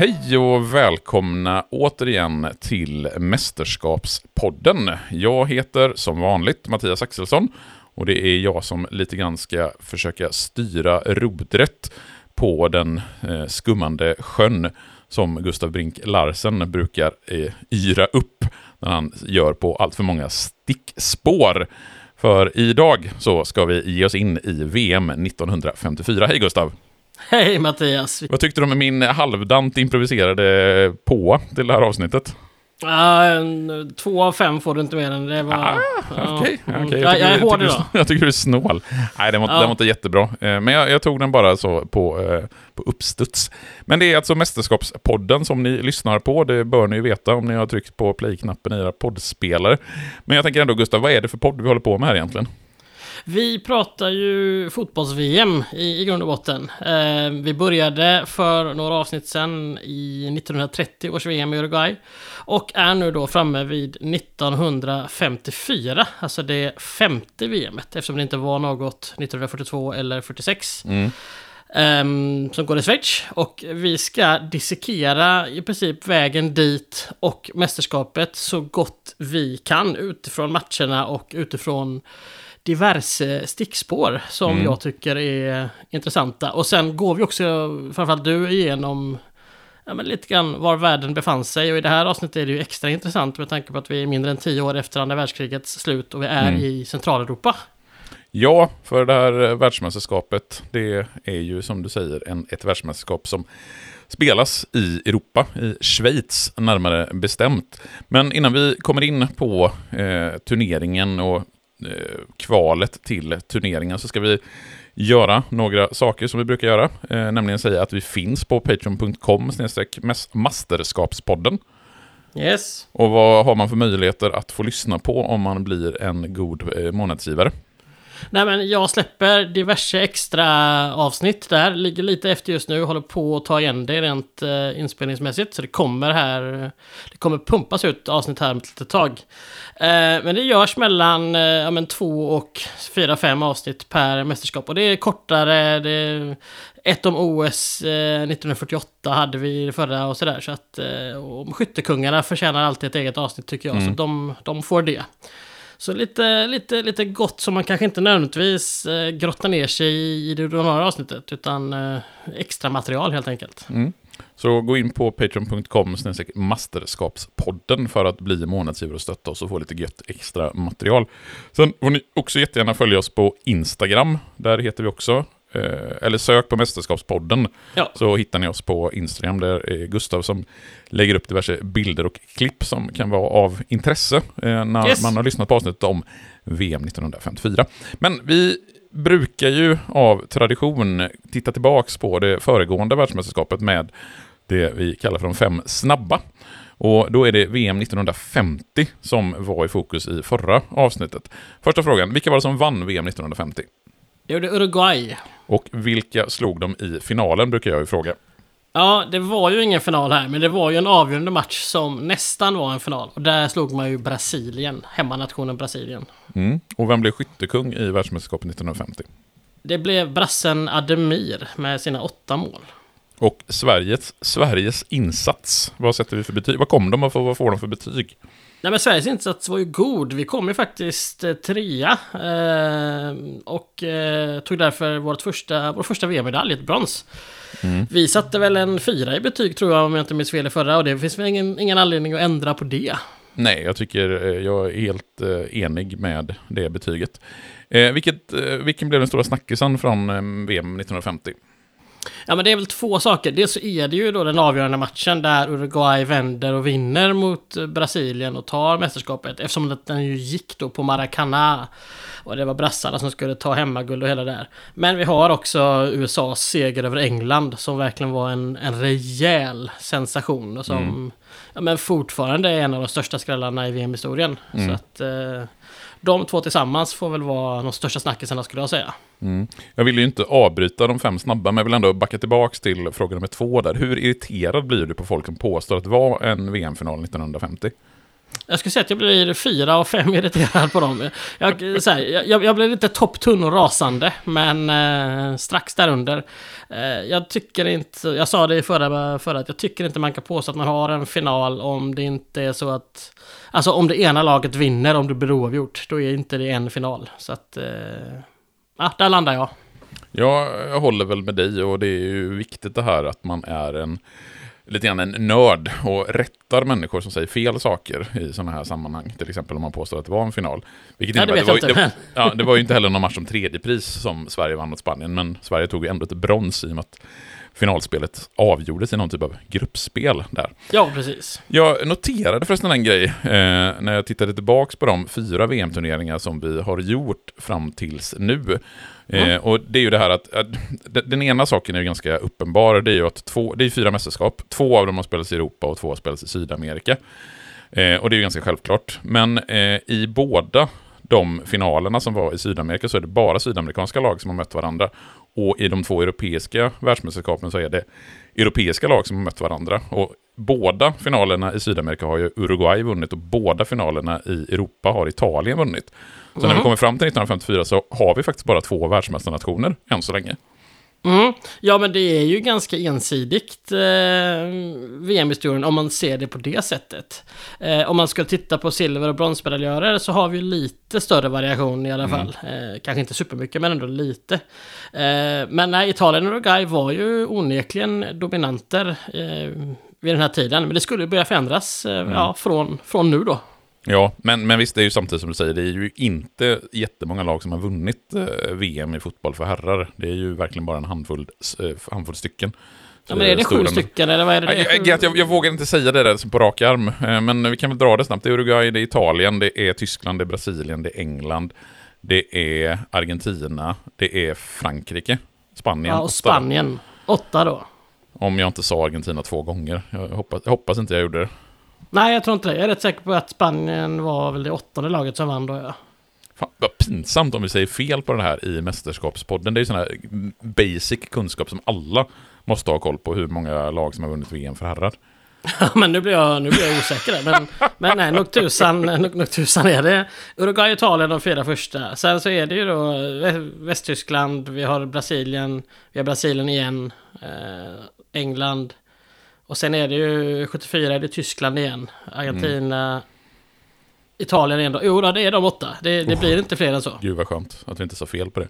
Hej och välkomna återigen till Mästerskapspodden. Jag heter som vanligt Mattias Axelsson och det är jag som lite grann ska försöka styra rodret på den eh, skummande sjön som Gustav Brink Larsen brukar eh, yra upp när han gör på allt för många stickspår. För idag så ska vi ge oss in i VM 1954. Hej Gustav! Hej Mattias! Vad tyckte du om min halvdant improviserade på till det här avsnittet? Uh, två av fem får du inte mer än det. Var, ah, okay, uh, okay. jag, jag, är hård idag. Jag tycker du är snål. Nej, den var, den var inte jättebra. Uh, men jag, jag, tog den bara så på, uh, på uppstuds. Men det är alltså Mästerskapspodden som ni lyssnar på. Det bör ni ju veta om ni har tryckt på play-knappen i era poddspelare. Men jag tänker ändå, Gustav, vad är det för podd vi håller på med här egentligen? Vi pratar ju fotbolls-VM i, i grund och botten. Eh, vi började för några avsnitt sedan i 1930 års VM i Uruguay. Och är nu då framme vid 1954, alltså det femte VMet, eftersom det inte var något 1942 eller 46. Mm. Um, som går i Schweiz. Och vi ska dissekera i princip vägen dit och mästerskapet så gott vi kan utifrån matcherna och utifrån diverse stickspår som mm. jag tycker är intressanta. Och sen går vi också, framförallt du, igenom ja, men lite grann var världen befann sig. Och i det här avsnittet är det ju extra intressant med tanke på att vi är mindre än tio år efter andra världskrigets slut och vi är mm. i Centraleuropa. Ja, för det här världsmästerskapet, det är ju som du säger en, ett världsmästerskap som spelas i Europa, i Schweiz närmare bestämt. Men innan vi kommer in på eh, turneringen och Eh, kvalet till turneringen så ska vi göra några saker som vi brukar göra. Eh, nämligen säga att vi finns på patreon.com masterskapspodden. Yes. Och vad har man för möjligheter att få lyssna på om man blir en god eh, månadsgivare? Nej men jag släpper diverse extra avsnitt där. Ligger lite efter just nu. Håller på att ta igen det rent uh, inspelningsmässigt. Så det kommer här. Det kommer pumpas ut avsnitt här om ett litet tag. Uh, men det görs mellan uh, ja, men två och fyra, fem avsnitt per mästerskap. Och det är kortare. Det är ett om OS 1948 hade vi förra och sådär. Så att och skyttekungarna förtjänar alltid ett eget avsnitt tycker jag. Mm. Så de, de får det. Så lite, lite, lite gott som man kanske inte nödvändigtvis eh, grottar ner sig i, i det ordinarie avsnittet, utan eh, extra material helt enkelt. Mm. Så gå in på patreon.com masterskapspodden för att bli månadsgivare och stötta oss och få lite gött extra material. Sen får ni också jättegärna följa oss på Instagram. Där heter vi också eller sök på Mästerskapspodden, ja. så hittar ni oss på Instagram. Där är Gustav som lägger upp diverse bilder och klipp som kan vara av intresse eh, när yes. man har lyssnat på avsnittet om VM 1954. Men vi brukar ju av tradition titta tillbaks på det föregående världsmästerskapet med det vi kallar för de fem snabba. Och då är det VM 1950 som var i fokus i förra avsnittet. Första frågan, vilka var det som vann VM 1950? Det gjorde Uruguay. Och vilka slog de i finalen, brukar jag ju fråga. Ja, det var ju ingen final här, men det var ju en avgörande match som nästan var en final. Och där slog man ju Brasilien, hemmanationen Brasilien. Mm. Och vem blev skyttekung i världsmästerskapet 1950? Det blev brassen Ademir med sina åtta mål. Och Sveriges, Sveriges insats, vad sätter vi för betyg? Vad kom de och vad får de för betyg? Nej men Sveriges insats var ju god. Vi kom ju faktiskt eh, trea. Eh, och eh, tog därför vårt första, vår första VM-medalj, ett brons. Mm. Vi satte väl en fyra i betyg tror jag om jag inte minns fel i förra. Och det finns väl ingen, ingen anledning att ändra på det. Nej, jag tycker eh, jag är helt eh, enig med det betyget. Eh, vilket, vilken blev den stora snackisen från VM 1950? Ja men det är väl två saker. Dels så är det ju då den avgörande matchen där Uruguay vänder och vinner mot Brasilien och tar mästerskapet. Eftersom den ju gick då på Maracana. Och det var brassarna som skulle ta hemmaguld och hela det där. Men vi har också USAs seger över England som verkligen var en, en rejäl sensation. Och som mm. ja, men fortfarande är en av de största skrällarna i VM-historien. Mm. Så att... Eh, de två tillsammans får väl vara de största snackisarna skulle jag säga. Mm. Jag vill ju inte avbryta de fem snabba, men jag vill ändå backa tillbaka till fråga nummer två där. Hur irriterad blir du på folk som påstår att det var en VM-final 1950? Jag skulle säga att jag blir fyra av fem irriterad på dem. Jag, så här, jag, jag blir lite topptunn och rasande, men eh, strax därunder. Eh, jag tycker inte, jag sa det i förra, förra, att jag tycker inte man kan påstå att man har en final om det inte är så att... Alltså om det ena laget vinner, om det blir oavgjort, då är inte det en final. Så att... Eh, ja, där landar jag. Ja, jag håller väl med dig och det är ju viktigt det här att man är en lite grann en nörd och rättar människor som säger fel saker i sådana här sammanhang. Till exempel om man påstår att det var en final. Vilket ja, det, vet det, var, inte, det, ja, det var ju inte heller någon match om tredjepris som Sverige vann mot Spanien, men Sverige tog ju ändå ett brons i och med att finalspelet avgjordes i någon typ av gruppspel där. Ja, precis. Jag noterade förresten en grej eh, när jag tittade tillbaka på de fyra VM-turneringar som vi har gjort fram tills nu. Mm. Eh, och det är ju det här att, att, den ena saken är ju ganska uppenbar, det är ju att två, det är fyra mästerskap, två av dem har spelats i Europa och två har spelats i Sydamerika. Eh, och det är ju ganska självklart. Men eh, i båda de finalerna som var i Sydamerika så är det bara sydamerikanska lag som har mött varandra. Och i de två europeiska världsmästerskapen så är det europeiska lag som har mött varandra. Och båda finalerna i Sydamerika har ju Uruguay vunnit och båda finalerna i Europa har Italien vunnit. Så mm. när vi kommer fram till 1954 så har vi faktiskt bara två världsmästarnationer än så länge. Mm. Ja, men det är ju ganska ensidigt eh, VM-historien om man ser det på det sättet. Eh, om man skulle titta på silver och bronsmedaljörer så har vi lite större variation i alla mm. fall. Eh, kanske inte supermycket, men ändå lite. Eh, men nej, Italien och Uruguay var ju onekligen dominanter eh, vid den här tiden. Men det skulle börja förändras eh, mm. ja, från, från nu då. Ja, men, men visst, det är ju samtidigt som du säger, det är ju inte jättemånga lag som har vunnit eh, VM i fotboll för herrar. Det är ju verkligen bara en handfull, eh, handfull stycken. Ja, men är det sju stycken eller vad är det? Jag, jag, jag, jag vågar inte säga det där på rak arm, eh, men vi kan väl dra det snabbt. Det är Uruguay, det är Italien, det är Tyskland, det är Brasilien, det är England, det är Argentina, det är Frankrike, Spanien. Ja, och Spanien. Åtta då. Om jag inte sa Argentina två gånger. Jag hoppas, jag hoppas inte jag gjorde det. Nej, jag tror inte det. Jag är rätt säker på att Spanien var väl det åttonde laget som vann då, ja. Fan, vad pinsamt om vi säger fel på det här i Mästerskapspodden. Det är ju sån här basic kunskap som alla måste ha koll på, hur många lag som har vunnit VM för herrar. Ja, men nu blir jag, nu blir jag osäker. Men, men nej, nog tusan, nog, nog tusan är det. Uruguay och Italien de fyra första. Sen så är det ju då Västtyskland, vi har Brasilien, vi har Brasilien igen, eh, England, och sen är det ju 74 är det Tyskland igen. Argentina, mm. Italien igen då. Jo, det är de åtta. Det, det oh. blir inte fler än så. Gud vad skönt att vi inte sa fel på det.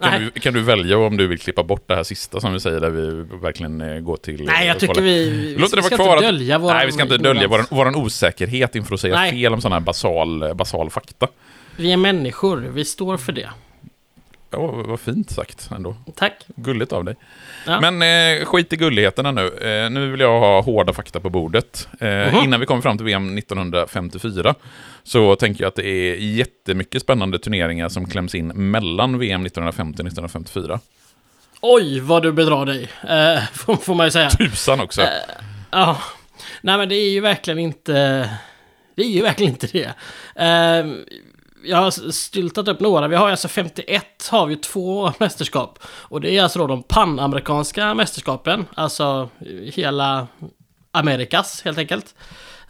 Kan du, kan du, välja om du vill klippa bort det här sista som vi säger, där vi verkligen eh, går till... Nej, jag tycker vi... Vi, vi ska inte dölja vår... Nej, vi ska inte dölja vår, osäkerhet inför att säga Nej. fel om sådana här basal, basal fakta. Vi är människor, vi står för det. Ja, vad fint sagt ändå. Tack. Gulligt av dig. Ja. Men eh, skit i gulligheterna nu. Eh, nu vill jag ha hårda fakta på bordet. Eh, uh -huh. Innan vi kommer fram till VM 1954 så tänker jag att det är jättemycket spännande turneringar som kläms in mellan VM 1950 och 1954. Oj, vad du bedrar dig, eh, får, får, man ju säga. Tusan också. Eh, ja, nej men det är ju verkligen inte... Det är ju verkligen inte det. Eh, jag har styltat upp några. Vi har alltså 51 har vi två mästerskap. Och det är alltså då de panamerikanska mästerskapen. Alltså hela Amerikas helt enkelt.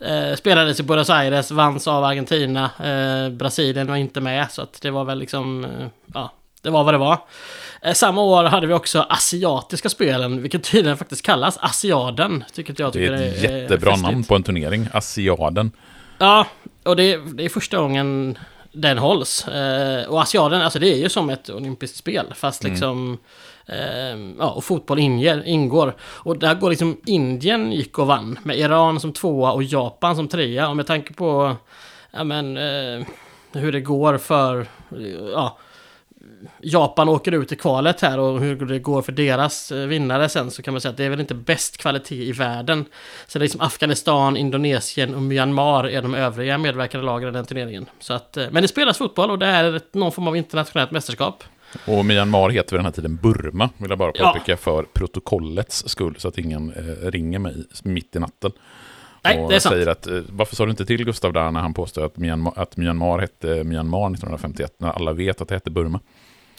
Eh, spelades i Buenos Aires, vanns av Argentina. Eh, Brasilien var inte med så att det var väl liksom... Eh, ja, det var vad det var. Eh, samma år hade vi också asiatiska spelen, vilket tydligen faktiskt kallas Asiaden. Tycker jag tycker det är ett är jättebra festligt. namn på en turnering, Asiaden. Ja, och det, det är första gången den hålls. Eh, och Asiaden, alltså det är ju som ett olympiskt spel fast mm. liksom eh, ja, och fotboll inger, ingår. Och där går liksom Indien gick och vann med Iran som tvåa och Japan som trea. Och med tanke på ja, men, eh, hur det går för ja, Japan åker ut i kvalet här och hur det går för deras eh, vinnare sen så kan man säga att det är väl inte bäst kvalitet i världen. Så det är liksom Afghanistan, Indonesien och Myanmar är de övriga medverkande lagen i den turneringen. Så att, eh, men det spelas fotboll och det är någon form av internationellt mästerskap. Och Myanmar heter vid den här tiden Burma, vill jag bara påpeka ja. för protokollets skull, så att ingen eh, ringer mig mitt i natten. Nej, och det är sant. säger att, eh, varför sa du inte till Gustav där när han påstår att Myanmar, att Myanmar hette Myanmar 1951, när alla vet att det hette Burma?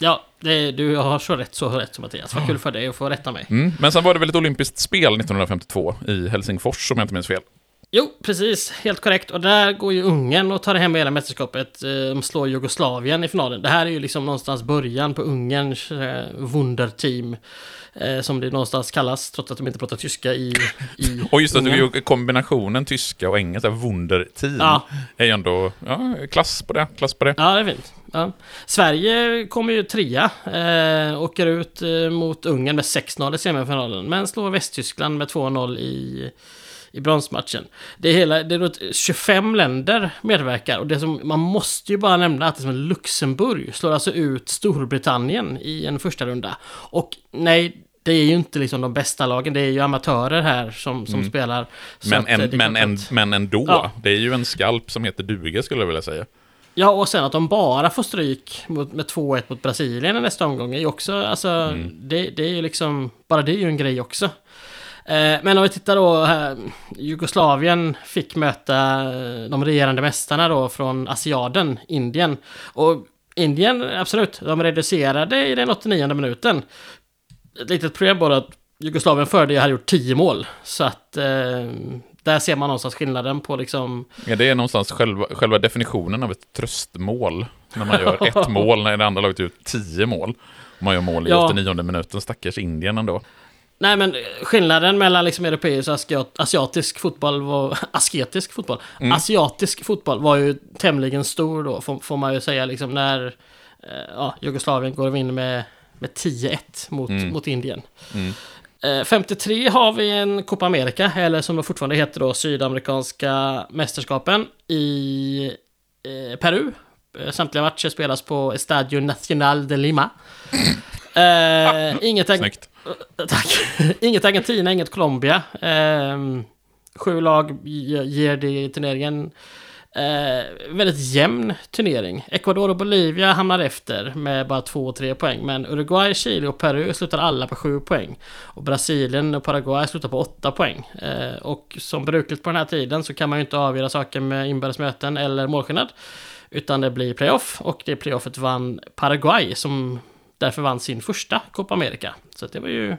Ja, det, du har så rätt så rätt som Mattias. Vad kul för dig att få rätta mig. Mm, men sen var det väl ett olympiskt spel 1952 i Helsingfors om jag inte minns fel. Jo, precis. Helt korrekt. Och där går ju Ungern och tar hem hela mästerskapet. Eh, De slår Jugoslavien i finalen. Det här är ju liksom någonstans början på Ungerns eh, wunderteam. Eh, som det någonstans kallas, trots att de inte pratar tyska i, i Och just att Ungern. ju kombinationen tyska och engelska, Wunderteam, Ja. är ju ändå ja, klass på det. Klass på det. Ja, det är fint. Ja. Sverige kommer ju trea. Eh, åker ut mot Ungern med 6-0 i semifinalen. Men slår Västtyskland med 2-0 i, i bronsmatchen. Det, är hela, det är då 25 länder medverkar. Och det som, man måste ju bara nämna att det som Luxemburg slår alltså ut Storbritannien i en första runda. Och nej, det är ju inte liksom de bästa lagen. Det är ju amatörer här som, som spelar. Så Men, eh, en, är men, klart en, men ändå, Ja. det är ju en skalp som heter duga skulle jag vilja säga. Ja, och sen att de bara får stryk mot, med 2-1 mot Brasilien i nästa omgång är ju också, alltså, det, det är ju liksom, bara det är ju en grej också. Eh, men om vi tittar då här, Jugoslavien fick möta eh, de regerande mästarna då från Asiaden, Indien. Och Indien, absolut, de reducerade i den 89 minuten. Ett litet problem bara att Jugoslavien före det hade gjort 10 mål. Så att eh, där ser man någonstans skillnaden på liksom Ja, det är någonstans själva, själva definitionen av ett tröstmål. När man gör ett mål när det andra laget gjort tio mål. Och man gör mål i Ja. 89 minuten, stackars Indien ändå. Nej men skillnaden mellan liksom europeisk och asiat, asiatisk fotboll var... Asketisk fotboll? Asiatisk fotboll var ju tämligen stor då, får, får man ju säga liksom när eh, ja, Jugoslavien går och vinner med, med 10-1 mot, mot Indien. Mm. Eh, 53 har vi en Copa America, eller som det fortfarande heter då, Sydamerikanska mästerskapen i eh, Peru. Eh, Samtliga matcher spelas på Estadio Nacional de Lima. Eh, inget, Snyggt. Eh, tack. inget Argentina, inget Colombia. Eh, sju lag ger det i turneringen. Eh, väldigt jämn turnering. Ecuador och Bolivia hamnar efter med bara två och tre poäng. Men Uruguay, Chile och Peru slutar alla på sju poäng. Och Brasilien och Paraguay slutar på åtta poäng. Eh, och som brukligt på den här tiden så kan man ju inte avgöra saker med inbördes möten eller målskillnad. Utan det blir playoff och det playoffet vann Paraguay som därför vann sin första Copa America. Så det var ju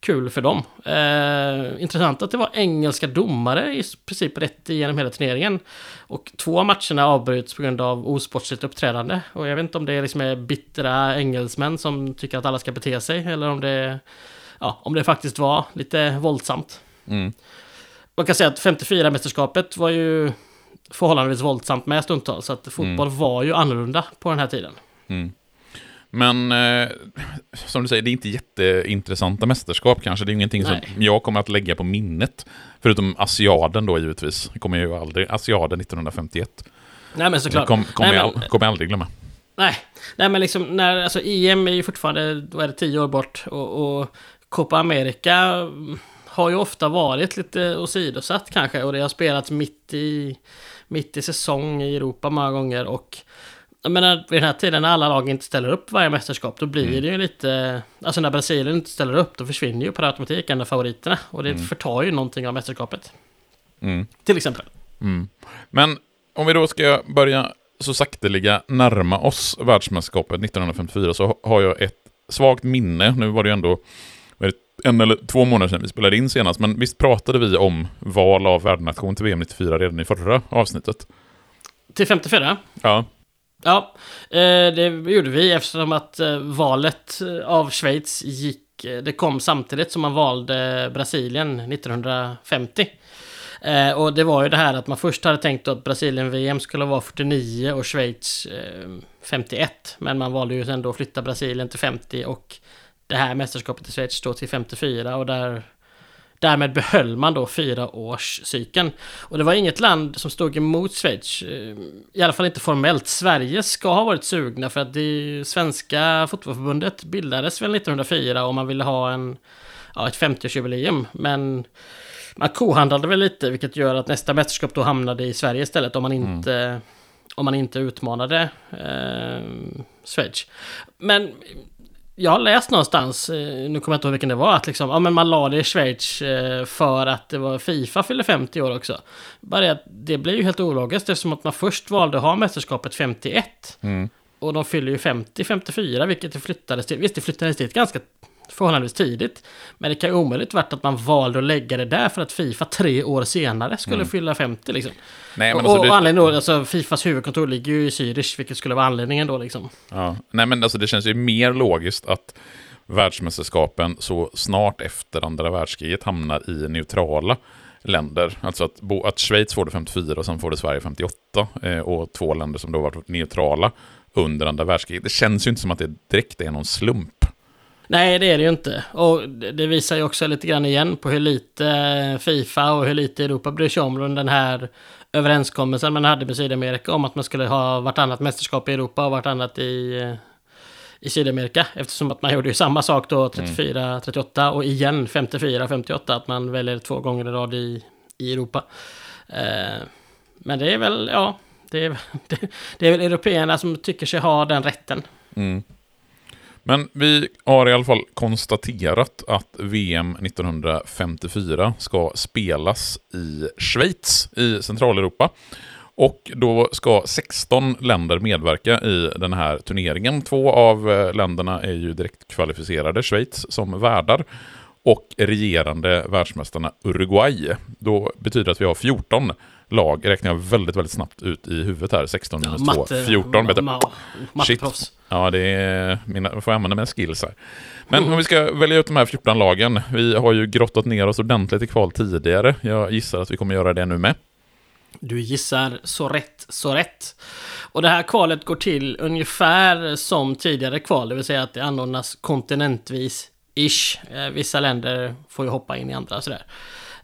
kul för dem. Eh, intressant att det var engelska domare i princip rätt igenom hela turneringen. Och två av matcherna avbryts på grund av osportsligt uppträdande. Och jag vet inte om det liksom är bittra engelsmän som tycker att alla ska bete sig eller om det, ja, om det faktiskt var lite våldsamt. Mm. Man kan säga att 54-mästerskapet var ju förhållandevis våldsamt med stundtals. Så att fotboll var ju annorlunda på den här tiden. Mm. Men eh, som du säger, det är inte jätteintressanta mästerskap kanske. Det är ingenting som Nej. jag kommer att lägga på minnet. Förutom Asiaden då givetvis. Kommer jag ju aldrig. Asiaden 1951. Nej men såklart. kom, kommer, Nej, jag, men- kommer jag aldrig glömma. Nej, nej men liksom när, alltså EM är ju fortfarande, då är det tio år bort och, och Copa America har ju ofta varit lite åsidosatt kanske och det har spelats mitt i, mitt i säsong i Europa många gånger och jag menar, vid den här tiden när alla lag inte ställer upp varje mästerskap, då blir det ju lite... Alltså när Brasilien inte ställer upp, då försvinner ju per automatik en av favoriterna. Och det förtar ju någonting av mästerskapet. Mm. Till exempel. Mm. Men om vi då ska börja så sakteliga närma oss världsmästerskapet 1954 så har jag ett svagt minne. Nu var det ju ändå en eller två månader sedan vi spelade in senast, men visst pratade vi om val av värdnation till VM 94 redan i förra avsnittet? Till 54. Ja. Ja, eh, det gjorde vi eftersom att eh, valet eh, av Schweiz gick... Det kom samtidigt som man valde Brasilien 1950. Och det var ju det här att man först hade tänkt att Brasilien-VM skulle vara 49 och Schweiz 51. Men man valde ju sen då att flytta Brasilien till 50 och det här mästerskapet i Schweiz då till 54 och där Därmed behöll man då fyra års cykeln. Och det var inget land som stod emot Schweiz. eh, I alla fall inte formellt. Sverige ska ha varit sugna för att det svenska fotbollförbundet bildades väl 1904 och man ville ha en, ja, ett 50-årsjubileum. Men man kohandlade väl lite vilket gör att nästa mästerskap då hamnade i Sverige istället om man inte, om man inte utmanade eh, Schweiz. Men jag har läst någonstans, eh, nu kommer jag inte ihåg vilken det var, att liksom, ja, men man la det i Schweiz eh, för att det var Fifa fyller 50 år också. Bara det det blir ju helt ologiskt eftersom att man först valde att ha mästerskapet 51. Mm. Och de fyller ju 50, 54, vilket det flyttades till. Visst, det flyttades dit ganska förhållandevis tidigt. Men det kan ju omöjligt varit att man valde att lägga det där för att Fifa tre år senare skulle Mm. fylla 50 liksom. Nej, men och, alltså, och anledningen då, alltså Fifas huvudkontor ligger ju i Zürich, vilket skulle vara anledningen då liksom. ja. Nej, men alltså, det känns ju mer logiskt att världsmästerskapen så snart efter andra världskriget hamnar i neutrala länder. Alltså att, att Schweiz får det 54 och sen får det Sverige 58. Eh, och två länder som då varit neutrala under andra världskriget. Det känns ju inte som att det direkt är någon slump. Nej, det är det ju inte. Och det visar ju också lite grann igen på hur lite eh, Fifa och hur lite Europa bryr sig om den här överenskommelsen man hade med Sydamerika om att man skulle ha vartannat mästerskap i Europa och vartannat i, eh, i Sydamerika. Eftersom att man gjorde ju samma sak då 34, 38 och igen 54, 58 att man väljer två gånger i rad i, i Europa. Eh, men det är väl, ja, det är, det, det är väl européerna som tycker sig ha den rätten. Mm. Men vi har i alla fall konstaterat att VM 1954 ska spelas i Schweiz i Centraleuropa. Och då ska 16 länder medverka i den här turneringen. Två av eh, länderna är ju direkt kvalificerade, Schweiz som värdar. Och regerande världsmästarna Uruguay. Då betyder det att vi har 14 lag, räknar jag väldigt, väldigt snabbt ut i huvudet här. 16 minus 2, 14. Vet du. ma, matteproffs. Ja, det är mina, får jag använda mina skills här. Men om vi ska välja ut de här 14 lagen. Vi har ju grottat ner oss ordentligt i kval tidigare. Jag gissar att vi kommer göra det nu med. Du gissar så rätt, så rätt. Och det här kvalet går till ungefär som tidigare kval, det vill säga att det anordnas kontinentvis. Ish. Eh, Vissa länder får ju hoppa in i andra sådär.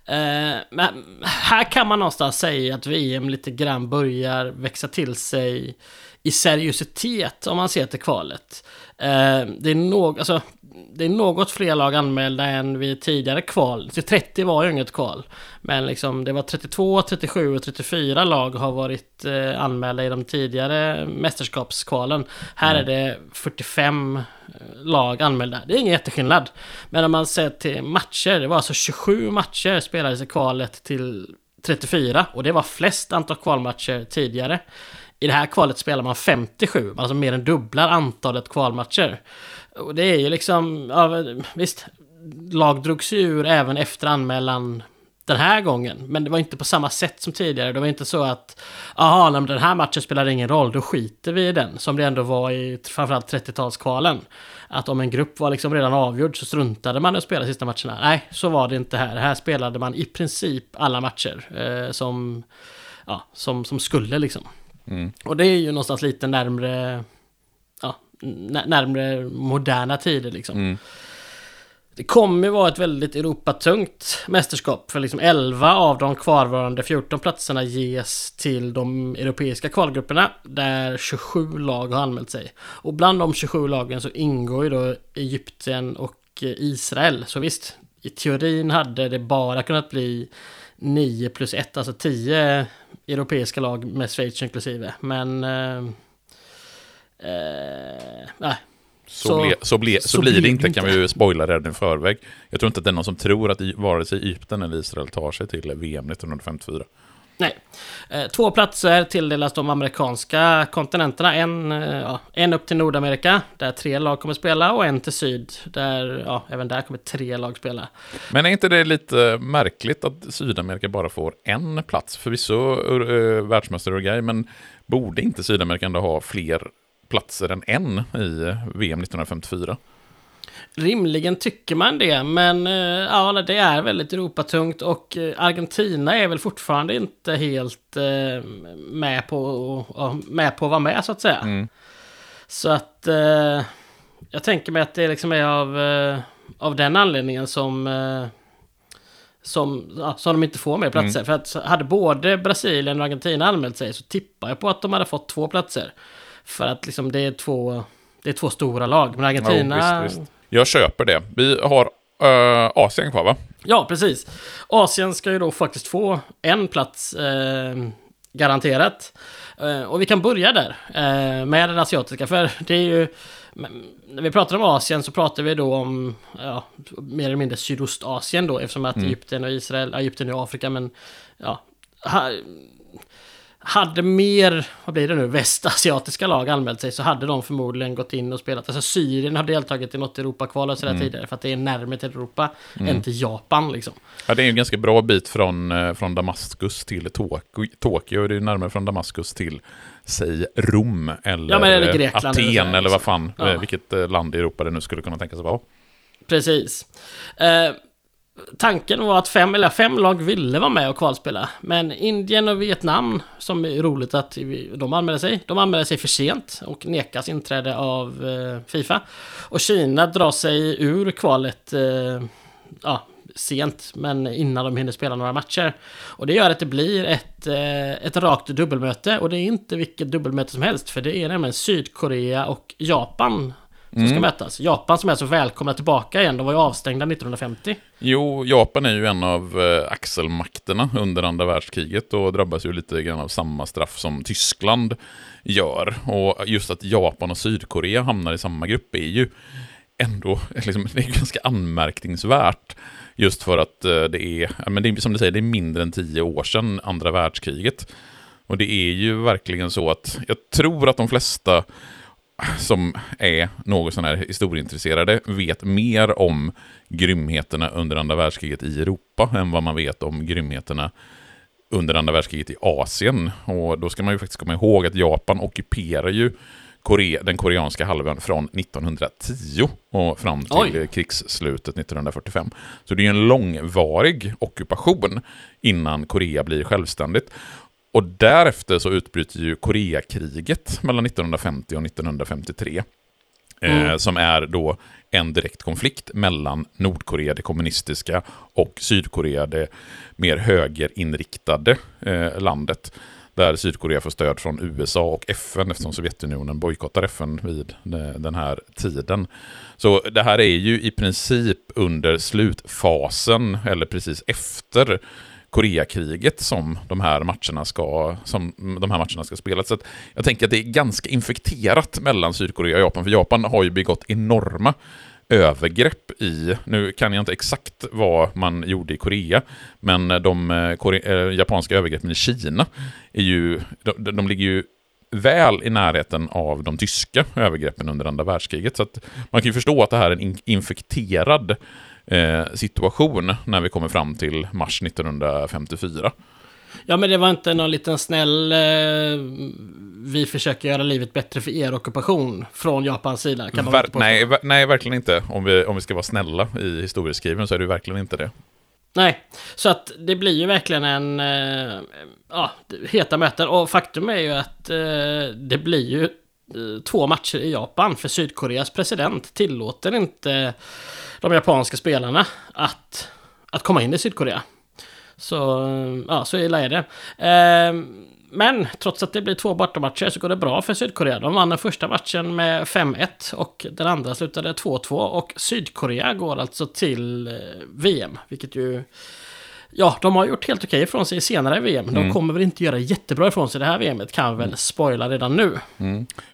Eh, men här kan man någonstans säga att VM lite grann börjar växa till sig i seriositet om man ser till kvalet. Eh, Det är, nog, alltså, det är något fler lag anmälda än vid tidigare kval. Så 30 var ju inget kval. Men liksom, det var 32, 37 och 34 lag har varit eh, anmälda i de tidigare mästerskapskvalen. Här är det 45 eh, lag anmälda. Det är ingen jätteskillnad. Men om man ser till matcher, det var alltså 27 matcher spelades i kvalet till 34. Och det var flest antal kvalmatcher tidigare. I det här kvalet spelar man 57, alltså mer än dubblar antalet kvalmatcher. Och det är ju liksom, ja, visst, lag drogs ur även efter anmälan den här gången. Men det var inte på samma sätt som tidigare. Det var inte så att, jaha, men den här matchen spelar ingen roll, då skiter vi i den. Som det ändå var i framförallt 30-talskvalen. Att om en grupp var liksom redan avgjord så struntade man i att spela sista matcherna. Nej, så var det inte här. Här spelade man i princip alla matcher eh, som, ja, som, som skulle liksom. Mm. Och det är ju någonstans lite närmre, närmre moderna tider liksom. Mm. Det kommer ju vara ett väldigt Europatungt mästerskap. För liksom 11 av de kvarvarande 14 platserna ges till de europeiska kvalgrupperna. Där 27 lag har anmält sig. Och bland de 27 lagen så ingår ju då Egypten och eh, Israel. Så visst, i teorin hade det bara kunnat bli 9 plus 1, alltså 10 europeiska lag med Schweiz inklusive. Men... Eh, nej, Så, Så- ble, så, ble, så, så blir det inte, det kan vi ju spoila redan i förväg. Jag tror inte att det är någon som tror att vare sig Egypten eller Israel tar sig till VM 1954. Nej. Eh, Två platser tilldelas de amerikanska kontinenterna. En, eh, ja, en upp till Nordamerika, där tre lag kommer spela, och en till syd, där ja, även där kommer tre lag spela. Men är inte det lite märkligt att Sydamerika bara får en plats? Förvisso uh, världsmästare Uruguay, men borde inte Sydamerika ändå ha fler platser än en i VM 1954? Rimligen tycker man det, men eh, ja, det är väldigt Europatungt och eh, Argentina är väl fortfarande inte helt eh, med, på, med på att vara med så att säga. Mm. Så att jag tänker mig att det liksom är av, av den anledningen som, som, ja, som de inte får mer platser. För att hade både Brasilien och Argentina anmält sig så tippar jag på att de hade fått två platser. För att liksom det är två, det är två stora lag. Men Argentina... Jo, visst, visst. Jag köper det. Vi har uh, Asien kvar va? Ja, precis. Asien ska ju då faktiskt få en plats eh, garanterat. Eh, och vi kan börja där med den asiatiska, för det är ju... men När vi pratar om Asien så pratar vi då om ja, mer eller mindre Sydostasien då eftersom att Egypten och Israel, Egypten är Afrika men ja, ha, hade mer, vad blir det nu, västasiatiska lag anmält sig så hade de förmodligen gått in och spelat. Alltså Syrien har deltagit i något Europakval och sådär Mm. tidigare för att det är närmare till Europa än till Japan liksom. Ja, det är en ganska bra bit från, eh, från Damaskus till Tokyo. Tokyo det är närmare från Damaskus till, säg Rom eller, Ja, eller Grekland Aten eller eller vad fan, Ja. eh, vilket eh, land i Europa det nu skulle kunna tänkas vara. Precis. Eh, tanken var att fem, eller fem lag ville vara med och kvalspela. Men Indien och Vietnam, som är roligt att de anmälde sig, de anmälde sig för sent och nekas inträde av eh, Fifa. Och Kina drar sig ur kvalet eh, ja, sent, men innan de hinner spela några matcher. Och det gör att det blir ett, eh, ett rakt dubbelmöte. Och det är inte vilket dubbelmöte som helst, för det är nämligen Sydkorea och Japan som ska mötas. Japan som är så välkomna tillbaka igen, de var ju avstängda 1950. Jo, Japan är ju en av eh, axelmakterna under andra världskriget och drabbas ju lite grann av samma straff som Tyskland gör. Och just att Japan och Sydkorea hamnar i samma grupp är ju ändå liksom, det är ganska anmärkningsvärt. Just för att eh, det är, men det är, som du säger, det är mindre än tio år sedan andra världskriget. Och det är ju verkligen så att jag tror att de flesta som är något sån här historieintresserade vet mer om grymheterna under andra världskriget i Europa än vad man vet om grymheterna under andra världskriget i Asien. Och då ska man ju faktiskt komma ihåg att Japan ockuperar ju Korea, den koreanska halvön från 1910 och fram till Oj. krigsslutet 1945. Så det är ju en långvarig ockupation innan Korea blir självständigt. Och därefter så utbryter ju Koreakriget mellan 1950 och 1953. Eh, Mm. som är då en direkt konflikt mellan Nordkorea, det kommunistiska, och Sydkorea, det mer högerinriktade eh, landet. Där Sydkorea får stöd från USA och FN eftersom Sovjetunionen bojkottar FN vid de- den här tiden. Så det här är ju i princip under slutfasen, eller precis efter Koreakriget som de här matcherna ska, som de här matcherna ska spelas. Så att jag tänker att det är ganska infekterat mellan Sydkorea och Japan, för Japan har ju begått enorma övergrepp i, nu kan jag inte exakt vad man gjorde i Korea, men de eh, kore, eh, japanska övergreppen i Kina är ju, de, de ligger ju väl i närheten av de tyska övergreppen under andra världskriget. Så att man kan ju förstå att det här är en infekterad situation när vi kommer fram till mars 1954. Ja men det var inte någon liten snäll eh, Vi försöker göra livet bättre för er ockupation Från Japans sida kan man Ver- nej, ver- nej, verkligen inte. Om vi, om vi ska vara snälla i historieskrivningen så är det verkligen inte det. Nej, så att det blir ju verkligen en... Eh, ja, heta möten. Och faktum är ju att eh, det blir ju eh, Eh, två matcher i Japan. För Sydkoreas president tillåter inte de japanska spelarna att, att komma in i Sydkorea. Så, eh, ja, så illa är det. Eh, men trots att det blir två bortamatcher så går det bra för Sydkorea. De vann den första matchen med 5-1 och den andra slutade 2-2. Och Sydkorea går alltså till VM, vilket ju... Ja, de har gjort helt okej ifrån sig senare i VM. De kommer väl inte göra jättebra ifrån sig det här VMet, kan vi väl spoila redan nu.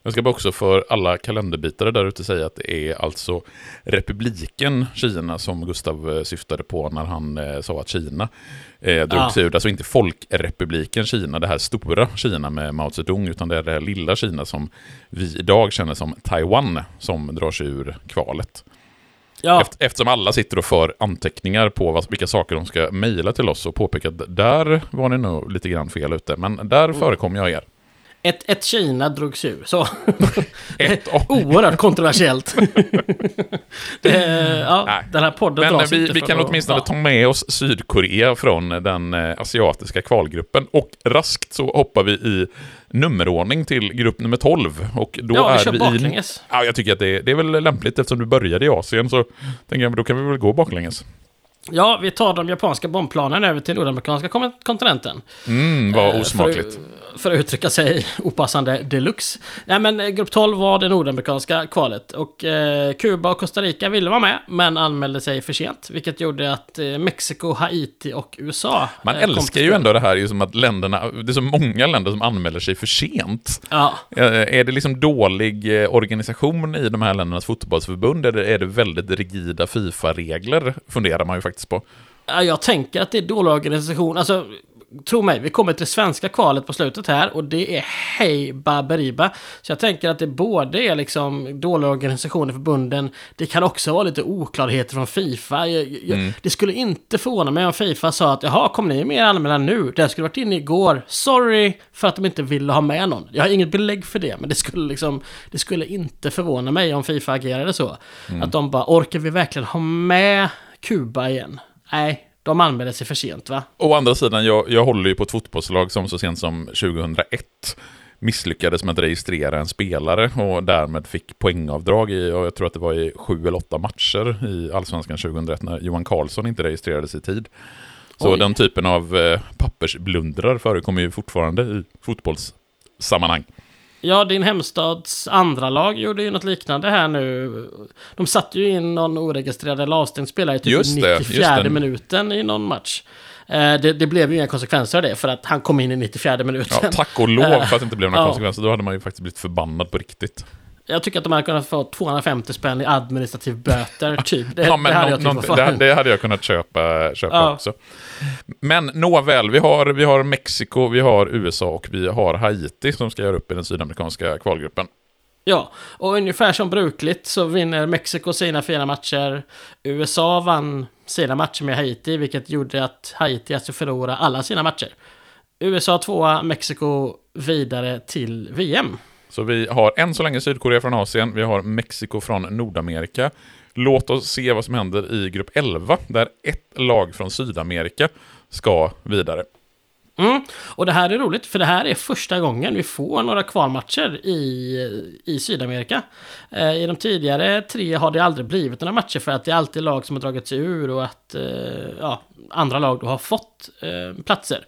Jag ska bara också för alla kalenderbitare där ute säga att det är alltså republiken Kina som Gustav eh, syftade på när han eh, sa att Kina eh, drog Ja. sig ur. Alltså inte folkrepubliken Kina, det här stora Kina med Mao Zedong, utan det är det här lilla Kina som vi idag känner som Taiwan som drar sig ur kvalet. Ja, Eft- Eftersom alla sitter och för anteckningar på vad, vilka saker de ska mejla till oss och påpeka att där var ni nog lite grann fel ute, men där förekommer jag er. ett, ett Kina drogs ur. Så Ett och oerhört kontroversiellt. det, ja, Nej. den här podden Men dras vi, inte vi kan att- åtminstone ja. ta med oss Sydkorea från den eh, asiatiska kvalgruppen. Och raskt så hoppar vi i nummerordning till grupp nummer 12. Och då Ja, vi är vi i... baklänges. Ja, jag tycker att det, det är väl lämpligt eftersom du började i Asien så tänker jag, då kan vi väl gå baklänges. Ja, vi tar de japanska bombplanen över till nordamerikanska kontinenten. Mm, vad Eh, osmakligt. För, för att uttrycka sig opassande deluxe. Nej men eh, grupp 12 var det nordamerikanska kvalet. Och eh, Kuba och Costa Rica ville vara med, men anmälde sig för sent. Vilket gjorde att eh, Mexiko, Haiti och USA... Man eh, älskar ju ändå det här ju som att länderna, det är så många länder som anmäler sig för sent. Ja, Eh, Är det liksom dålig organisation i de här ländernas fotbollsförbund eller är det väldigt rigida Fifa-regler? Funderar man ju faktiskt på. Ja, jag tänker att det är dålig organisation. Alltså, tro mig, vi kommer till det svenska kvalet på slutet här och det är hej baberiba. Så jag tänker att det både är liksom dåliga organisationer för bunden, det kan också vara lite oklarheter från Fifa. Jag, jag, mm. Det skulle inte förvåna mig om Fifa sa att jaha, kom ni med er anmälan nu? Den skulle varit inne igår. Sorry för att de inte ville ha med någon. Jag har inget belägg för det, men det skulle liksom, det skulle inte förvåna mig om Fifa agerade så. Mm. Att de bara, orkar vi verkligen ha med Kuba igen? Nej, de anmälde sig för sent va? Å andra sidan, jag, jag håller ju på ett fotbollslag som så sent som 2001 misslyckades med att registrera en spelare och därmed fick poängavdrag i, jag tror att det var i sju eller åtta matcher i Allsvenskan 2001 när Johan Karlsson inte registrerades i tid. Så Oj. den typen av eh, pappersblundrar förekommer ju fortfarande i fotbollssammanhang. Ja, din hemstads andra lag gjorde ju något liknande här nu. De satte ju in någon oregistrerad eller avstängd spelare i typ just det, 94 just minuten i någon match. Eh, det, det, blev ju inga konsekvenser av det, för att han kom in i 94 minuten. Ja, tack och lov för att det inte blev några konsekvenser. Då hade man ju faktiskt blivit förbannad på riktigt. Jag tycker att de hade kunnat få 250 spänn i administrativ böter, typ. Det, ja, det, hade jag någon, det, det, hade jag kunnat köpa, köpa ja. också. Men nåväl, vi har, vi har Mexiko, vi har USA och vi har Haiti som ska göra upp i den sydamerikanska kvalgruppen. Ja, och ungefär som brukligt så vinner Mexiko sina fyra matcher. USA vann sina matcher med Haiti, vilket gjorde att Haiti alltså förlorade alla sina matcher. USA tvåa, Mexiko vidare till VM. Så vi har än så länge Sydkorea från Asien, vi har Mexiko från Nordamerika. Låt oss se vad som händer i grupp 11, där ett lag från Sydamerika ska vidare. Mm. Och det här är roligt, för det här är första gången vi får några kvalmatcher i, i Sydamerika. Eh, I de tidigare tre har det aldrig blivit några matcher för att det är alltid lag som har dragit sig ur och att eh, ja, andra lag då har fått eh, platser.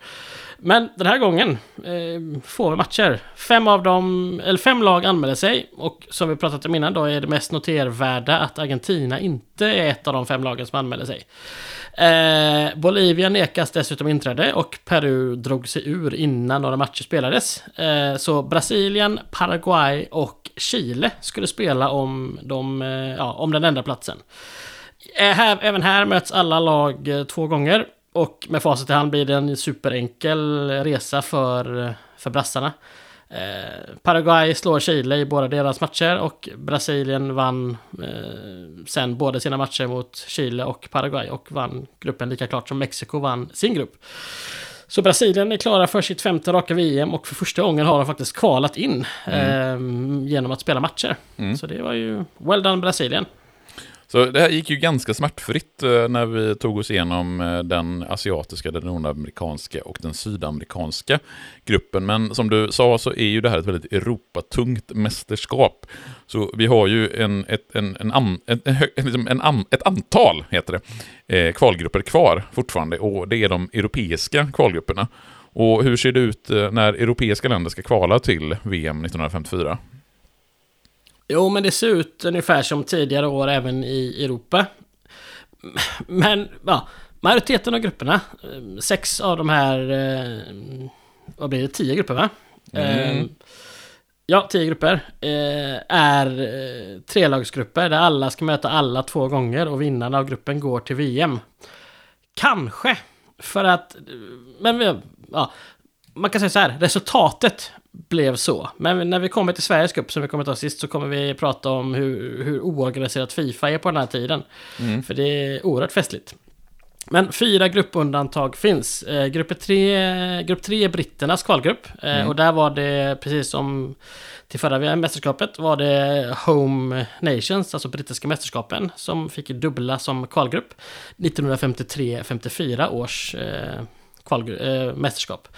Men den här gången eh, får vi matcher. Fem av dem, eller fem lag anmäler sig och som vi pratat om innan då är det mest notervärda att Argentina inte är ett av de fem lagen som anmäler sig. Eh, Bolivia nekas dessutom inträde och Peru drog sig ur innan några matcher spelades. Eh, så Brasilien, Paraguay och Chile skulle spela om, de, eh, ja, om den enda platsen. Eh, även här möts alla lag eh, två gånger. Och med facit i hand blir det en superenkel resa för, för brassarna. Eh, Paraguay slår Chile i båda deras matcher och Brasilien vann eh, sen båda sina matcher mot Chile och Paraguay och vann gruppen lika klart som Mexiko vann sin grupp. Så Brasilien är klara för sitt femte raka VM och för första gången har de faktiskt kvalat in mm. eh, genom att spela matcher. Mm. Så det var ju well done Brasilien. Så det här gick ju ganska smärtfritt eh, när vi tog oss igenom eh, den asiatiska, den nordamerikanska och den sydamerikanska gruppen. Men som du sa så är ju det här ett väldigt Europatungt mästerskap. Så vi har ju en, ett, en, en, an, en, liksom en, ett antal heter det, eh, kvalgrupper kvar fortfarande och det är de europeiska kvalgrupperna. Och hur ser det ut när europeiska länder ska kvala till VM 1954? Jo, men det ser ut ungefär som tidigare år även i Europa. Men, ja, majoriteten av grupperna, sex av de här, eh, vad blir det, tio grupper va? Mm. Eh, ja, tio grupper. Eh, är trelagsgrupper där alla ska möta alla två gånger och vinnarna av gruppen går till VM. Kanske, för att, men ja, man kan säga så här, resultatet blev så. Men när vi kommer till Sveriges cup, som vi kommer ta sist, så kommer vi prata om hur, hur oorganiserat Fifa är på den här tiden. Mm. För det är oerhört festligt. Men fyra gruppundantag finns. Eh, grupp, tre, grupp tre är britternas kvalgrupp. Eh, mm. Och där var det, precis som till förra mästerskapet, var det Home Nations, alltså brittiska mästerskapen, som fick dubbla som kvalgrupp. 1953-54 års eh, kval, äh, mästerskap.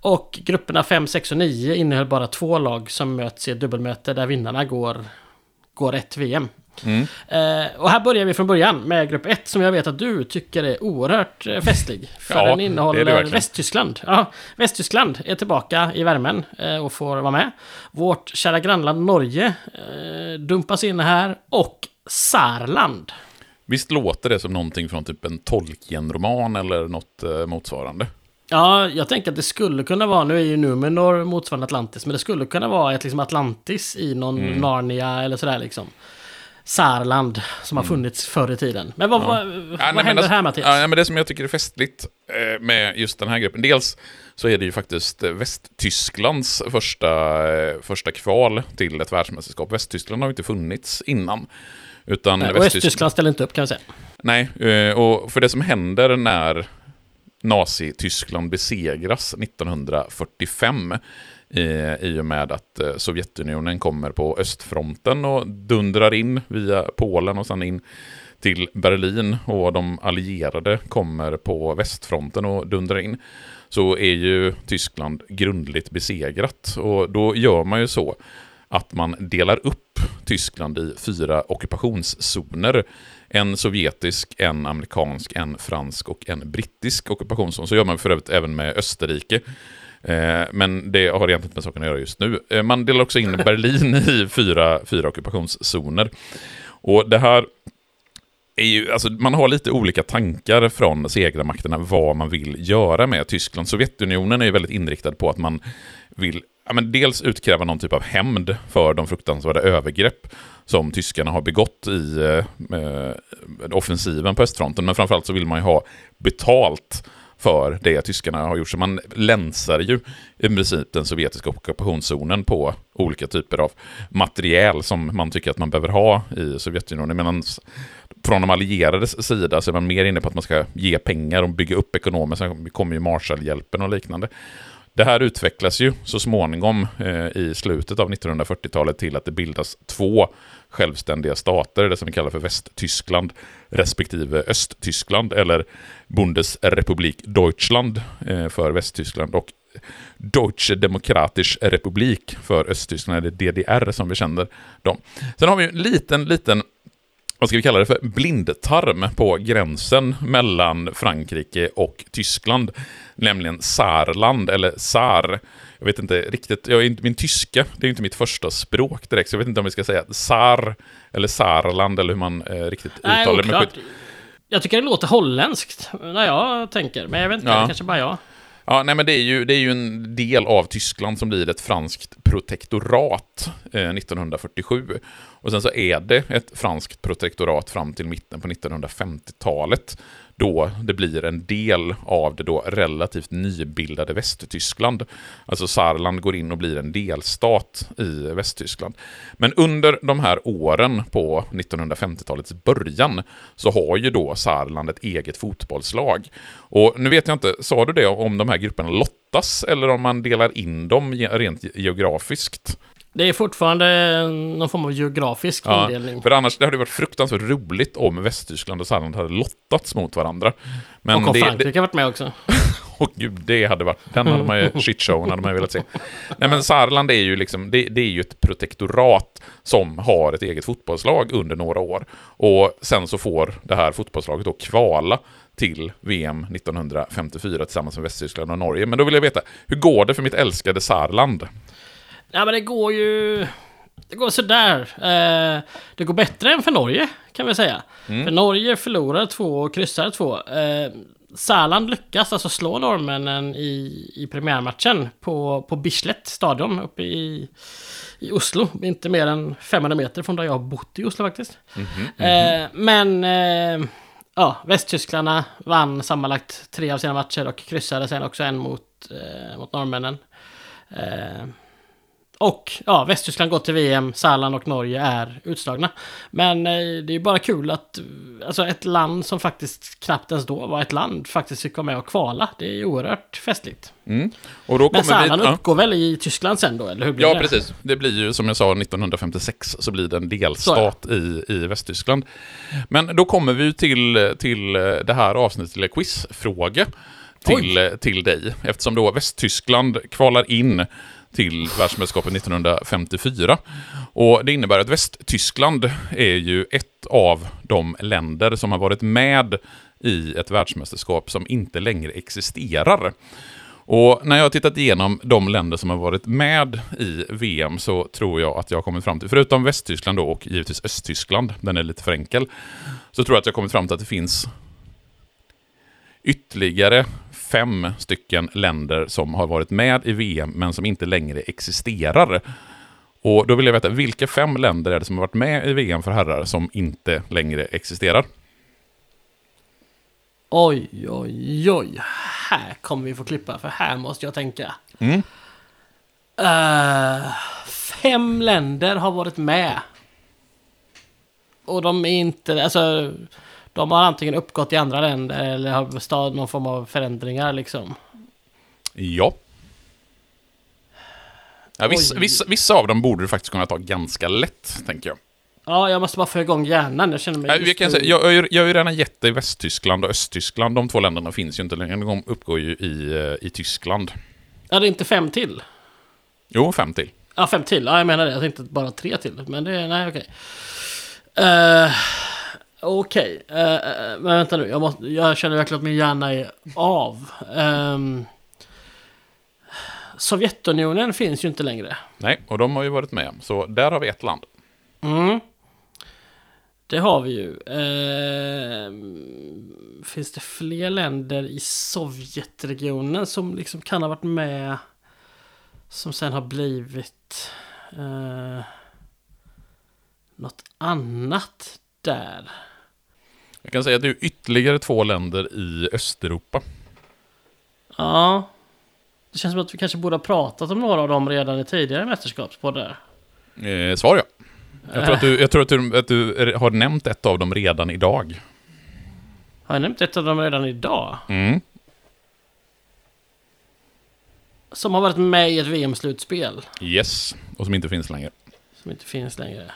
Och grupperna 5, 6 och 9 innehöll bara två lag som möts i ett dubbelmöte där vinnarna går, går ett VM. Mm. Eh, och här börjar vi från början med grupp 1 som jag vet att du tycker är oerhört eh, festlig. För ja, den innehåller det det Västtyskland. Ja, Västtyskland är tillbaka i värmen eh, och får vara med. Vårt kära grannland Norge eh, dumpas in här och Särland. Visst låter det som någonting från typ en Tolkien-roman eller något eh, motsvarande? Ja, jag tänker att det skulle kunna vara, nu är ju Numenor motsvarande Atlantis, men det skulle kunna vara ett liksom Atlantis i någon mm. Narnia eller sådär liksom. Saarland som har funnits förr i tiden. Men vad, vad, Ja, vad nej, men händer alltså- här Mattias? Ja, men det som jag tycker är festligt eh, med just den här gruppen, dels så är det ju faktiskt eh, Västtysklands första, första kval till ett världsmästerskap. Västtyskland har ju inte funnits innan. Utan Nej, och Östtyskland ställer inte upp kan vi säga. Nej, eh, och för det som händer när Nazityskland besegras 1945 eh, i och med att eh, Sovjetunionen kommer på östfronten och dundrar in via Polen och sen in till Berlin och de allierade kommer på västfronten och dundrar in så är ju Tyskland grundligt besegrat och då gör man ju så att man delar upp Tyskland i fyra ockupationszoner. En sovjetisk, en amerikansk, en fransk och en brittisk ockupationszon. Så gör man för övrigt även med Österrike. Eh, Men det har egentligen inte med saken att göra just nu. Eh, Man delar också in Berlin i fyra, fyra ockupationszoner. Och det här är ju, alltså man har lite olika tankar från segrarmakterna vad man vill göra med Tyskland. Sovjetunionen är ju väldigt inriktad på att man vill ja, men dels utkräva någon typ av hämnd för de fruktansvärda övergrepp som tyskarna har begått i eh, eh, offensiven på östfronten. Men framförallt så vill man ju ha betalt för det tyskarna har gjort. Så man länsar ju i princip den sovjetiska ockupationszonen på olika typer av materiel som man tycker att man behöver ha i Sovjetunionen. Medan från de allierades sida så är man mer inne på att man ska ge pengar och bygga upp ekonomiskt. Sen kommer ju Marshallhjälpen och liknande. Det här utvecklas ju så småningom eh, i slutet av 1940-talet till att det bildas två självständiga stater, det som vi kallar för Västtyskland respektive Östtyskland, eller Bundesrepublik Deutschland eh, för Västtyskland och Deutsche Demokratische Republik för Östtyskland, eller DDR som vi känner dem. Sen har vi en liten, liten vad ska vi kalla det för, blindtarm på gränsen mellan Frankrike och Tyskland. Nämligen Saarland, eller Saar. Jag vet inte riktigt, jag är min tyska, det är inte mitt första språk direkt, så jag vet inte om vi ska säga Saar, eller Saarland, eller hur man eh, riktigt Nej, uttalar det. Jag tycker det låter holländskt när jag tänker, men jag vet inte, Ja. kanske bara jag. Ja, nej men det är, ju, det är ju en del av Tyskland som blir ett franskt protektorat eh, 1947. Och sen så är det ett franskt protektorat fram till mitten på 1950-talet. Då det blir en del av det då relativt nybildade Västtyskland. Alltså Saarland går in och blir en delstat i Västtyskland. Men under de här åren på 1950-talets början så har ju då Saarland ett eget fotbollslag. Och nu vet jag inte, sa du det om de här grupperna lottas eller om man delar in dem rent geografiskt? Det är fortfarande någon form av geografisk Ja, indelning. för annars det hade det varit fruktansvärt roligt om Västtyskland och Saarland hade lottats mot varandra. Men och om det, Frankrike det, varit med också. Åh gud, det hade varit, den hade man ju, shitshowen hade man ju velat se. Nej men Saarland är ju liksom, det, det är ju ett protektorat som har ett eget fotbollslag under några år. Och sen så får det här fotbollslaget då kvala till VM 1954 tillsammans med Västtyskland och Norge. Men då vill jag veta, hur går det för mitt älskade Saarland? Ja, men det går ju... Det går sådär. Eh, det går bättre än för Norge, kan vi säga. Mm. För Norge förlorar två och kryssar två. Eh, Säland lyckas alltså slå norrmännen i, i premiärmatchen på, på Bislett stadion uppe i, i Oslo. Inte mer än 500 meter från där jag har bott i Oslo faktiskt. Eh, men... Eh, ja, Västtyskarna vann sammanlagt tre av sina matcher och kryssade sen också en mot, eh, mot norrmännen. Eh, och ja, Västtyskland går till VM, Säland och Norge är utslagna. Men eh, det är ju bara kul att eh, alltså ett land som faktiskt knappt ens då var ett land faktiskt fick vara med och kvala. Det är ju oerhört festligt. Mm. Och då Men kommer vi... Ja. uppgår väl i Tyskland sen då, eller hur blir Ja, det? precis. Det blir ju som jag sa 1956 så blir det en delstat i, i Västtyskland. Men då kommer vi till, till det här avsnittet, eller quizfråga till, till dig. Eftersom då Västtyskland kvalar in till världsmästerskapet 1954. Och det innebär att Västtyskland är ju ett av de länder som har varit med i ett världsmästerskap som inte längre existerar. Och när jag har tittat igenom de länder som har varit med i VM så tror jag att jag har kommit fram till, förutom Västtyskland då och givetvis Östtyskland, den är lite för enkel, så tror jag att jag har kommit fram till att det finns ytterligare fem stycken länder som har varit med i VM men som inte längre existerar. Och då vill jag veta, vilka fem länder är det som har varit med i VM för herrar som inte längre existerar? Oj, oj, oj. Här kommer vi få klippa, för här måste jag tänka. Mm. Eh, fem länder har varit med. Och de är inte, alltså... De har antingen uppgått i andra länder eller har stad någon form av förändringar liksom. Ja. ja vissa, vissa, vissa av dem borde du faktiskt kunna ta ganska lätt, tänker jag. Ja, jag måste bara få igång hjärnan. Jag känner mig just vi kan säga, jag, jag, jag har ju redan gett dig Västtyskland och Östtyskland. De två länderna finns ju inte längre. De uppgår ju i, eh, i Tyskland. Ja, det är inte fem till. Jo, fem till. Ja, fem till. Ja, jag menar det. Jag tänkte bara tre till. Men det är... Nej, okej. Eh, Okej. Eh, eh, men vänta nu. Jag, måste, jag känner verkligen att min hjärna är av. Ehm, Sovjetunionen finns ju inte längre. Nej, och de har ju varit med. Så där har vi ett land. Mm. Det har vi ju. Ehm, finns det fler länder i Sovjetregionen som liksom kan ha varit med som sen har blivit eh, något annat där? Jag kan säga att det är ytterligare två länder i Östeuropa. Ja. Det känns som att vi kanske borde ha pratat om några av dem redan i tidigare mästerskapspoddar. Eh, svar ja. Jag tror, att du, jag tror att, du, att du har nämnt ett av dem redan idag. Har jag nämnt ett av dem redan idag? Mm. Som har varit med i ett VM-slutspel. Yes, och som inte finns längre. Som inte finns längre.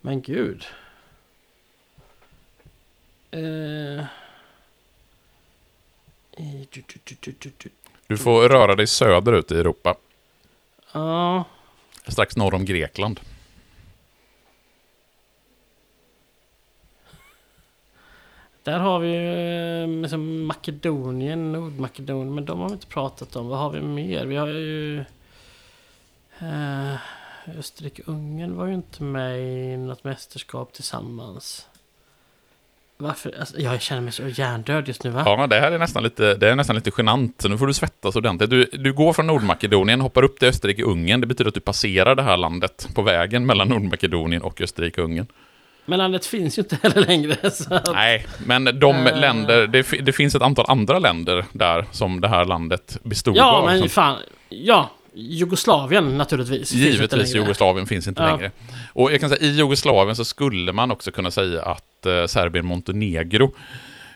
Men gud. Eh. I- du- får röra dig söderut i Europa. Ja. Strax norr om Grekland. Där har vi ju liksom Makedonien, Nordmakedonien, men de har vi inte pratat om. Vad har vi mer? Vi har ju... Eh, Österrike-Ungern var ju inte med i något mästerskap tillsammans. Varför? Alltså, jag känner mig så hjärndöd just nu va? Ja, det här är nästan lite, det är nästan lite genant. Nu får du svettas ordentligt. Du, du går från Nordmakedonien, hoppar upp till Österrike-Ungern. Det betyder att du passerar det här landet på vägen mellan Nordmakedonien och Österrike-Ungern. Men landet finns ju inte heller längre. Att, Nej, men de Eh. länder, det, det finns ett antal andra länder där som det här landet bestod ja, av. men som, fan. Ja, Jugoslavien naturligtvis. finns Givetvis, längre. Jugoslavien finns inte Ja. längre. Och jag kan säga, i Jugoslavien så skulle man också kunna säga att eh, Serbien-Montenegro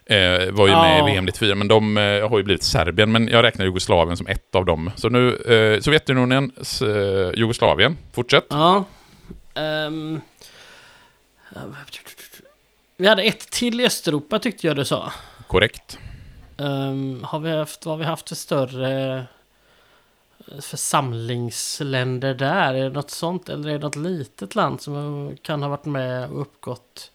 eh, var ju Ja. med i VM 94, men de eh, har ju blivit Serbien. Men jag räknar Jugoslavien som ett av dem. Så nu, eh, Sovjetunionen, eh, Jugoslavien, fortsätt. Ja. Ehm. vi hade ett till i Östeuropa tyckte jag du sa. Korrekt. Ehm, har vi haft, vad har vi haft för större församlingsländer där? Är det något sånt? Eller är det något litet land som kan ha varit med och uppgått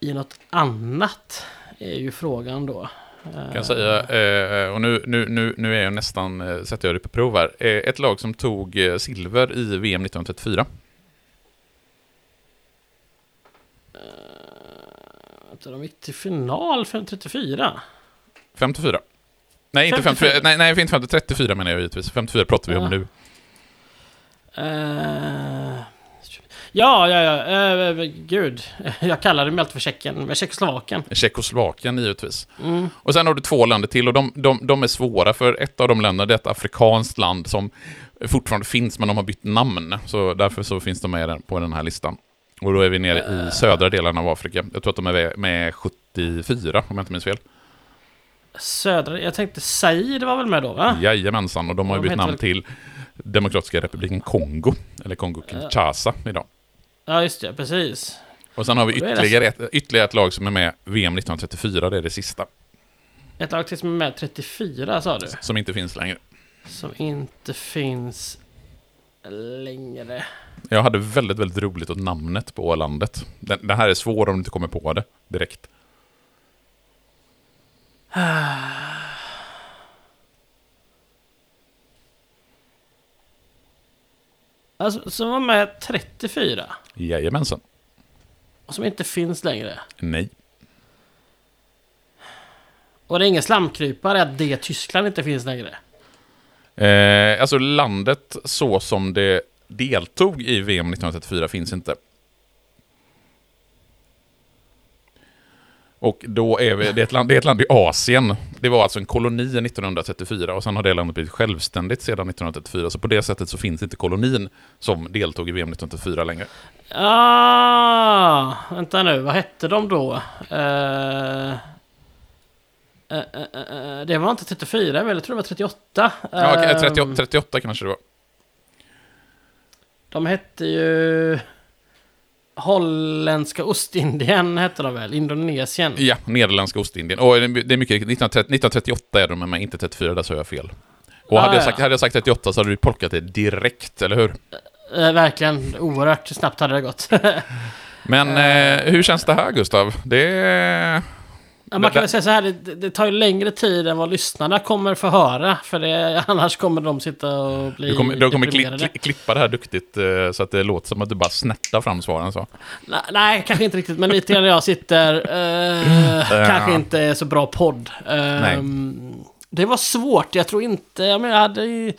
i något annat? Är ju frågan då. Jag kan säga, eh, och nu, nu, nu, nu är jag nästan, eh, sätter jag det på prov här. Eh, ett lag som tog silver i VM 1934. Att de gick till final 534. 54. Nej, inte 54. 54. Nej, nej, inte 50, 34 menar jag givetvis. 54 pratar vi om nu. Eh, ja, ja, ja. eh, gud. Jag kallade mig alltid för Tjeckien. Men Tjeckoslovakien. Tjeckoslovakien givetvis. Mm. Och sen har du två länder till och de, de, de är svåra för ett av de länderna det är ett afrikanskt land som fortfarande finns men de har bytt namn. Så därför så finns de med på den här listan. Och då är vi nere i södra delen av Afrika. Jag tror att de är med 74 om jag inte minns fel. Södra... Jag tänkte Zaire var väl med då, va? Jajamensan, och de har ju bytt namn väl- till Demokratiska republiken Kongo, eller Kongo Kinshasa idag. Ja, just det. Precis. Och sen har vi det ytterligare ett, ytterligare ett lag som är med VM 1934, det är det sista, Ett lag till som är med 34, sa du? som inte finns längre. Som inte finns längre. Jag hade väldigt, väldigt roligt åt namnet på landet. Den, det här är svår om du inte kommer på det direkt. Alltså, som var med 34. Jajamensan. Och som inte finns längre. Nej. Och det är ingen slamkrypare att det Tyskland inte finns längre. Eh, alltså landet så som det deltog i VM 1934 finns inte. Och då är vi, det, är ett land, det är ett land i Asien. Det var alltså en koloni 1934 och sen har det landet blivit självständigt sedan 1934. Så på det sättet så finns inte kolonin som deltog i VM 1934 längre. Ah, vänta nu, vad hette de då? Eh, eh, eh, det var inte 34 väl? Jag tror det var 38. Ja, Eh, 38, 38 kanske det var. De hette ju... Holländska Ostindien hette de väl? Indonesien. Ja, Nederländska Ostindien. Och det är mycket 1930, 1938 är de, men inte 34, där sa jag fel. Och Ah, hade, jag ja. sagt, hade jag sagt 38 så hade du plockat det direkt, eller hur? Eh, verkligen, oerhört snabbt hade det gått. Men eh, hur känns det här, Gustav? Det är... Ja, man kan väl säga så här, det, det tar ju längre tid än vad lyssnarna kommer få höra. För det, annars kommer de sitta och bli Du kommer, du kommer kli, deprimerade. kli, klippa det här duktigt eh, så att det låter som att du bara snärtar fram svaren så. Nej, Nej, kanske inte riktigt, men lite grann jag sitter... eh, kanske inte är så bra podd. Eh, Det var svårt, jag tror inte... Jag, menar, jag, hade, ju-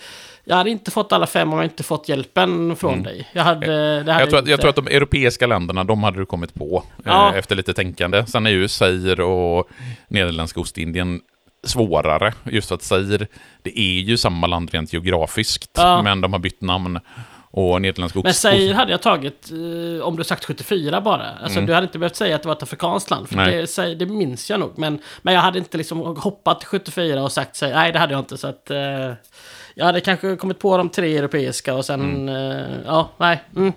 jag hade inte fått alla fem om jag inte fått hjälpen från dig. Jag hade... Hade Mm. Jag tror, att, jag tror att de europeiska länderna, de hade du kommit på eh, Ja. efter lite tänkande. Sen är ju Zaire och Nederländska Ostindien svårare. Just för att Zaire, det är ju samma land rent geografiskt, Ja. men de har bytt namn. Och Nederländska Men säger hade jag tagit eh, om du sagt 74 bara. Alltså du hade inte behövt säga att det var ett afrikanskt land. För Mm. Det, säg- det minns jag nog. Men, men jag hade inte liksom hoppat till 74 och sagt sig, nej det hade jag inte. Så att eh, jag hade kanske kommit på de tre europeiska och sen, eh, ja, nej. Mm.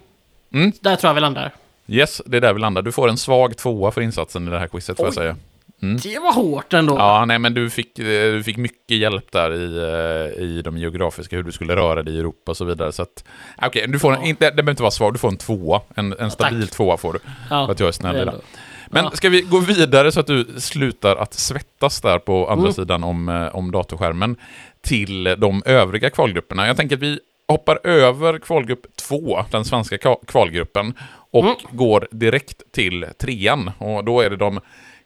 Mm. Där tror jag vi landar. Yes, det är där vi landar. Du får en svag tvåa för insatsen i det här quizet, får jag Oj. Säga. Det var hårt ändå. Ja, nej, men du fick, eh, du fick mycket hjälp där i, eh, i de geografiska, hur du skulle röra dig i Europa och så vidare. Så att, okej, du får en, Ja. inte, det behöver inte vara svag, du får en tvåa. En, en stabil tvåa får du, Ja, för att jag är snäll idag. Men Ja. ska vi gå vidare så att du slutar att svettas där på andra Mm. sidan om, eh, om datorskärmen till de övriga kvalgrupperna. Jag tänker att vi hoppar över kvalgrupp 2, den svenska ka- kvalgruppen, och Mm. går direkt till trean. Och då är det de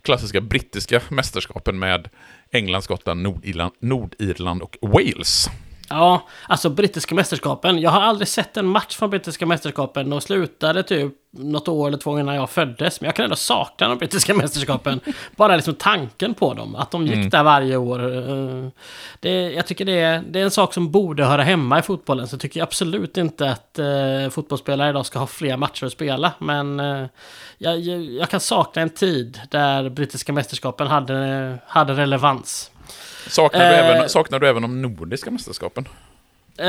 klassiska brittiska mästerskapen med England, Skottland, Nordirland, Nordirland och Wales. Ja, alltså brittiska mästerskapen. Jag har aldrig sett en match från brittiska mästerskapen och slutade typ något år eller två innan jag föddes. Men jag kan ändå sakna de brittiska mästerskapen. Bara liksom tanken på dem, att de gick där varje år. eh, Det, jag tycker det är, det är en sak som borde höra hemma i fotbollen. Så jag tycker absolut inte att eh, fotbollsspelare idag ska ha fler matcher att spela. Men eh, jag, jag, jag kan sakna en tid där brittiska mästerskapen hade, hade relevans. Saknar, du Eh. även, saknar du även de nordiska mästerskapen? Eh,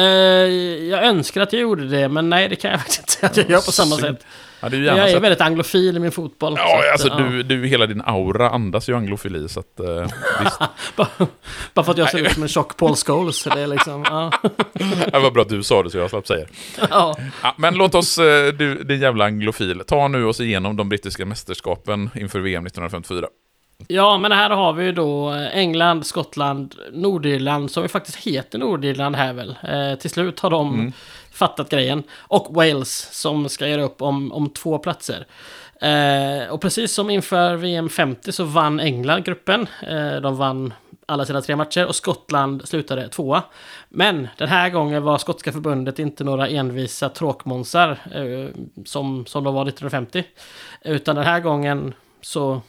jag önskar att jag gjorde det, men nej, det kan jag faktiskt inte säga att jag gör på samma sätt. Ja, Jag är sett väldigt anglofil i min fotboll. Ja, att, alltså ja. du, du, hela din aura andas ju anglofili, så att eh. Bara, bara för att jag ser ut som en tjock Paul Scholes. Det är liksom, ja. Det var bra att du sa det så jag slapp säga det. ja. Ja, men låt oss, eh, du, din jävla anglofil, ta nu oss igenom de brittiska mästerskapen inför VM 1954. Ja, men här har vi ju då England, Skottland, Nordirland, som ju faktiskt heter Nordirland här väl. Eh, till slut har de fattat grejen. Och Wales, som ska göra upp om, om två platser. Eh, och precis som inför VM 50 så vann England gruppen. Eh, de vann alla sina tre matcher och Skottland slutade tvåa. Men den här gången var skotska förbundet inte några envisa tråkmånsar eh, som, som de var 1950. Utan den här gången så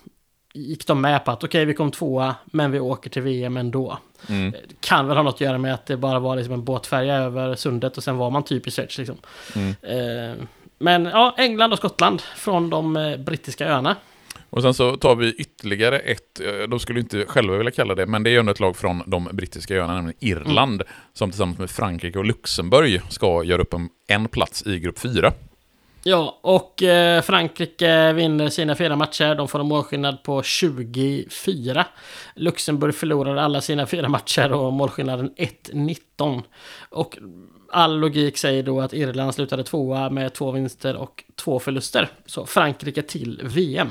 gick de med på att okej, vi kom tvåa, men vi åker till VM ändå. Mm. Det kan väl ha något att göra med att det bara var liksom en båtfärja över sundet och sen var man typ i Schweiz liksom. Mm. Eh, men ja, England och Skottland från de eh, brittiska öarna. Och sen så tar vi ytterligare ett, eh, de skulle inte själva vilja kalla det, men det är ju ändå ett lag från de brittiska öarna, nämligen Irland, som tillsammans med Frankrike och Luxemburg ska göra upp en, en plats i grupp 4. Ja, och eh, Frankrike vinner sina fyra matcher. De får en målskillnad på 24. Luxemburg förlorar alla sina fyra matcher och målskillnaden 1-19. Och all logik säger då att Irland slutade tvåa med två vinster och två förluster. Så Frankrike till VM.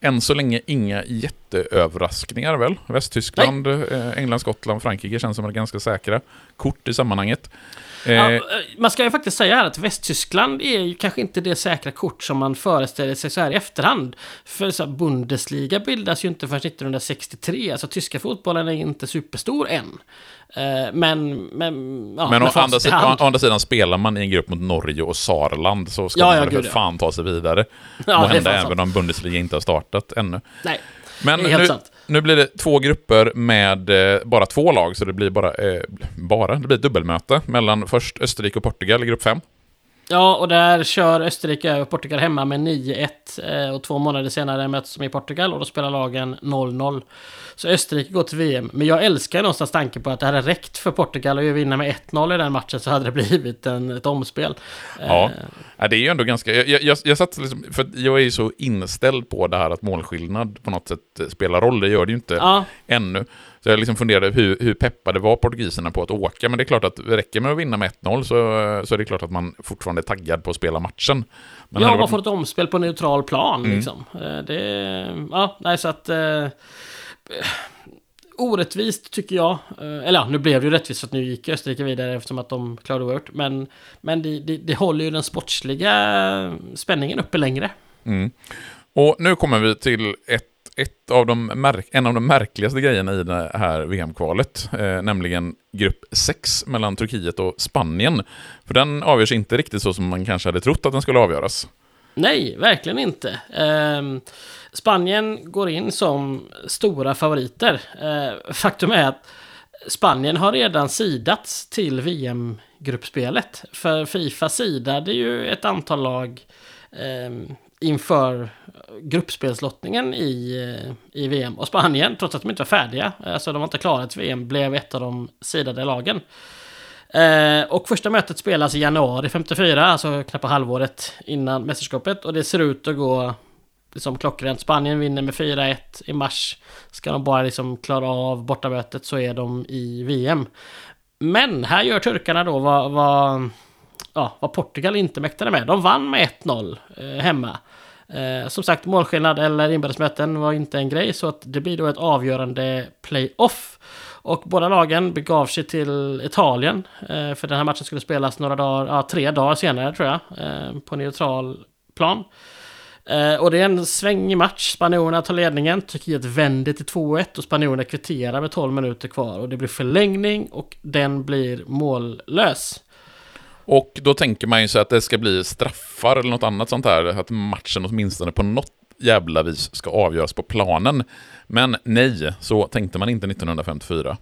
Än så länge inga jätteöverraskningar väl? Västtyskland, eh, England, Skottland, Frankrike känns som är ganska säkra kort i sammanhanget. Eh, Ja, eh, man ska ju faktiskt säga här att Västtyskland är ju kanske inte det säkra kort som man föreställer sig så här i efterhand. För så Bundesliga bildas ju inte förrän 1963, alltså tyska fotbollen är inte superstor än. Eh, Men, men, ja, Men å andra, sidan, å andra sidan spelar man i en grupp mot Norge och Saarland så ska Ja, man ja, för gud, ja. fan ta sig vidare. Ja, Måhända även sant. om Bundesliga inte har startat ännu. Nej, Men Det är helt nu, sant nu blir det två grupper med eh, bara två lag, så det blir bara, eh, bara det blir ett dubbelmöte mellan först Österrike och Portugal i grupp 5. Ja, och där kör Österrike över Portugal hemma med 9-1. eh, Och två månader senare möts de i Portugal och då spelar lagen 0-0. Så Österrike går till VM. Men jag älskar någonstans tanken på att det hade räckt för Portugal att vinna med 1-0 i den matchen så hade det blivit en, ett omspel. Ja. Eh, Ja, det är ju ändå ganska... Jag, jag, jag, jag satt liksom, för jag är ju så inställd på det här att målskillnad på något sätt spelar roll. Det gör det ju inte Ja, ännu. Så jag liksom funderade hur, hur peppade var portugiserna på att åka. Men det är klart att det räcker med att vinna med 1-0 så, så är det klart att man fortfarande är taggad på att spela matchen. Men ja man varit- får ett omspel på neutral plan Mm. liksom. Eh, Det... Ja, nej så att... Eh, orättvist tycker jag. Eh, Eller ja, nu blev det ju rättvist för att nu gick Österrike vidare eftersom att de klarade oavgjort. Men, men det, det, det håller ju den sportsliga spänningen uppe längre. Mm. Och nu kommer vi till ett, ett av de märk, en av de märkligaste grejerna i det här VM-kvalet, eh, nämligen grupp 6 mellan Turkiet och Spanien. För den avgörs inte riktigt så som man kanske hade trott att den skulle avgöras. Nej, verkligen inte. Eh, Spanien går in som stora favoriter. Eh, faktum är att Spanien har redan sidats till VM-gruppspelet. För Fifa sidade ju ett antal lag ehm, inför gruppspelslottningen i, i VM. Och Spanien, trots att de inte var färdiga, alltså de var inte klara till VM, blev ett av de sidade lagen. Eh, och första mötet spelas i januari 54, alltså knappt halvåret innan mästerskapet. Och det ser ut att gå liksom klockrent. Spanien vinner med 4-1 i mars. Ska de bara liksom klara av bortamötet så är de i VM. Men här gör turkarna då vad, vad, ja, vad Portugal inte mäktade med. De vann med 1-0 eh, hemma. Eh, som sagt, målskillnad eller inbördesmöten var inte en grej, så att det blir då ett avgörande play-off. Och båda lagen begav sig till Italien, eh, för den här matchen skulle spelas några dagar, ja, tre dagar senare tror jag, eh, på neutral plan. Eh, och det är en svängig match. Spanjorerna tar ledningen, Turkiet vänder till 2-1 och spanjorerna kvitterar med 12 minuter kvar. Och det blir förlängning och den blir mållös. Och då tänker man ju sig att det ska bli straffar eller något annat sånt här, att matchen åtminstone på något jävla vis ska avgöras på planen. Men nej, så tänkte man inte 1954.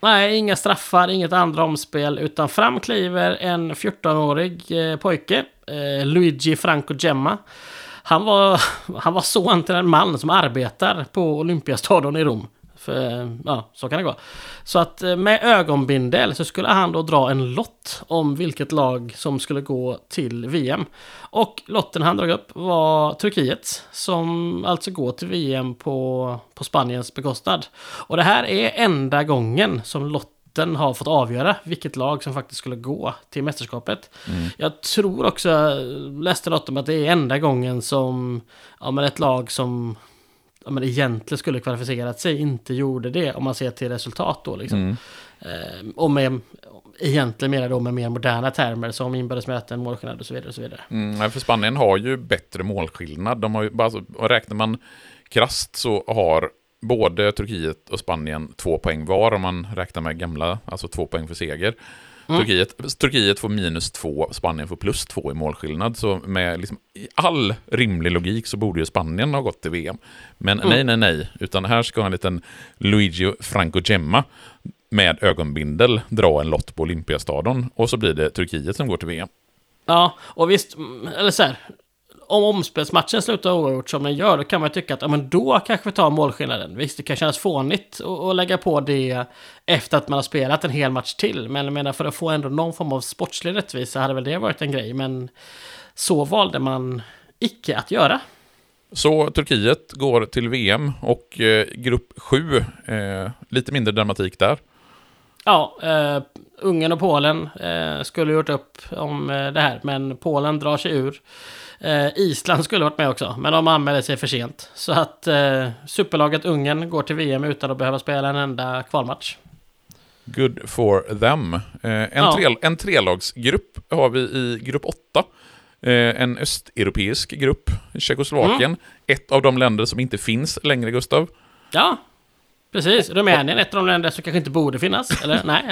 Nej, inga straffar, inget andra omspel, utan fram kliver en 14-årig eh, pojke, eh, Luigi Franco Gemma. Han var, han var son till en man som arbetar på Olympiastadion i Rom. För, ja, så kan det gå. Så att eh, med ögonbindel så skulle han då dra en lott om vilket lag som skulle gå till VM. Och lotten han drog upp var Turkiet, som alltså går till VM på, på Spaniens bekostnad. Och det här är enda gången som lotten har fått avgöra vilket lag som faktiskt skulle gå till mästerskapet. Jag tror också, läste något om att det är enda gången som ja, men ett lag som ja, men egentligen skulle kvalificerat sig inte gjorde det om man ser till resultat då liksom. Mm. Eh, och med egentligen mer då med mer moderna termer som inbördesmöten, målskillnad och så vidare. Och så vidare. Mm, för Spanien har ju bättre målskillnad. De har ju, alltså, räknar man krasst så har både Turkiet och Spanien två poäng var om man räknar med gamla, alltså två poäng för seger. Mm. Turkiet, Turkiet får minus två, Spanien får plus två i målskillnad. Så med liksom, i all rimlig logik så borde ju Spanien ha gått till VM. Men Mm. nej, nej, nej. Utan här ska en liten Luigi Franco Gemma med ögonbindel dra en lott på Olympiastadion. Och så blir det Turkiet som går till VM. Ja, och visst, eller så här. Om omspelsmatchen slutar oavgjort som den gör, då kan man tycka att ja, men då kanske vi tar målskillnaden. Visst, det kan kännas fånigt att att lägga på det efter att man har spelat en hel match till. Men jag menar, för att få ändå någon form av sportslig rättvisa hade väl det varit en grej. Men så valde man icke att göra. Så Turkiet går till VM och eh, grupp 7, eh, lite mindre dramatik där. Ja, eh, Ungern och Polen eh, skulle gjort upp om eh, det här, men Polen drar sig ur. Eh, Island skulle varit med också, men de anmälde sig för sent. Så att eh, superlaget Ungern går till VM utan att behöva spela en enda kvalmatch. Good for them. Eh, en, Ja. tre, en trelagsgrupp har vi i grupp 8. Eh, en östeuropeisk grupp, Tjeckoslovakien. Mm. Ett av de länder som inte finns längre, Gustav. Ja, precis. Rumänien, ett av de länder som kanske inte borde finnas. Eller? Nej,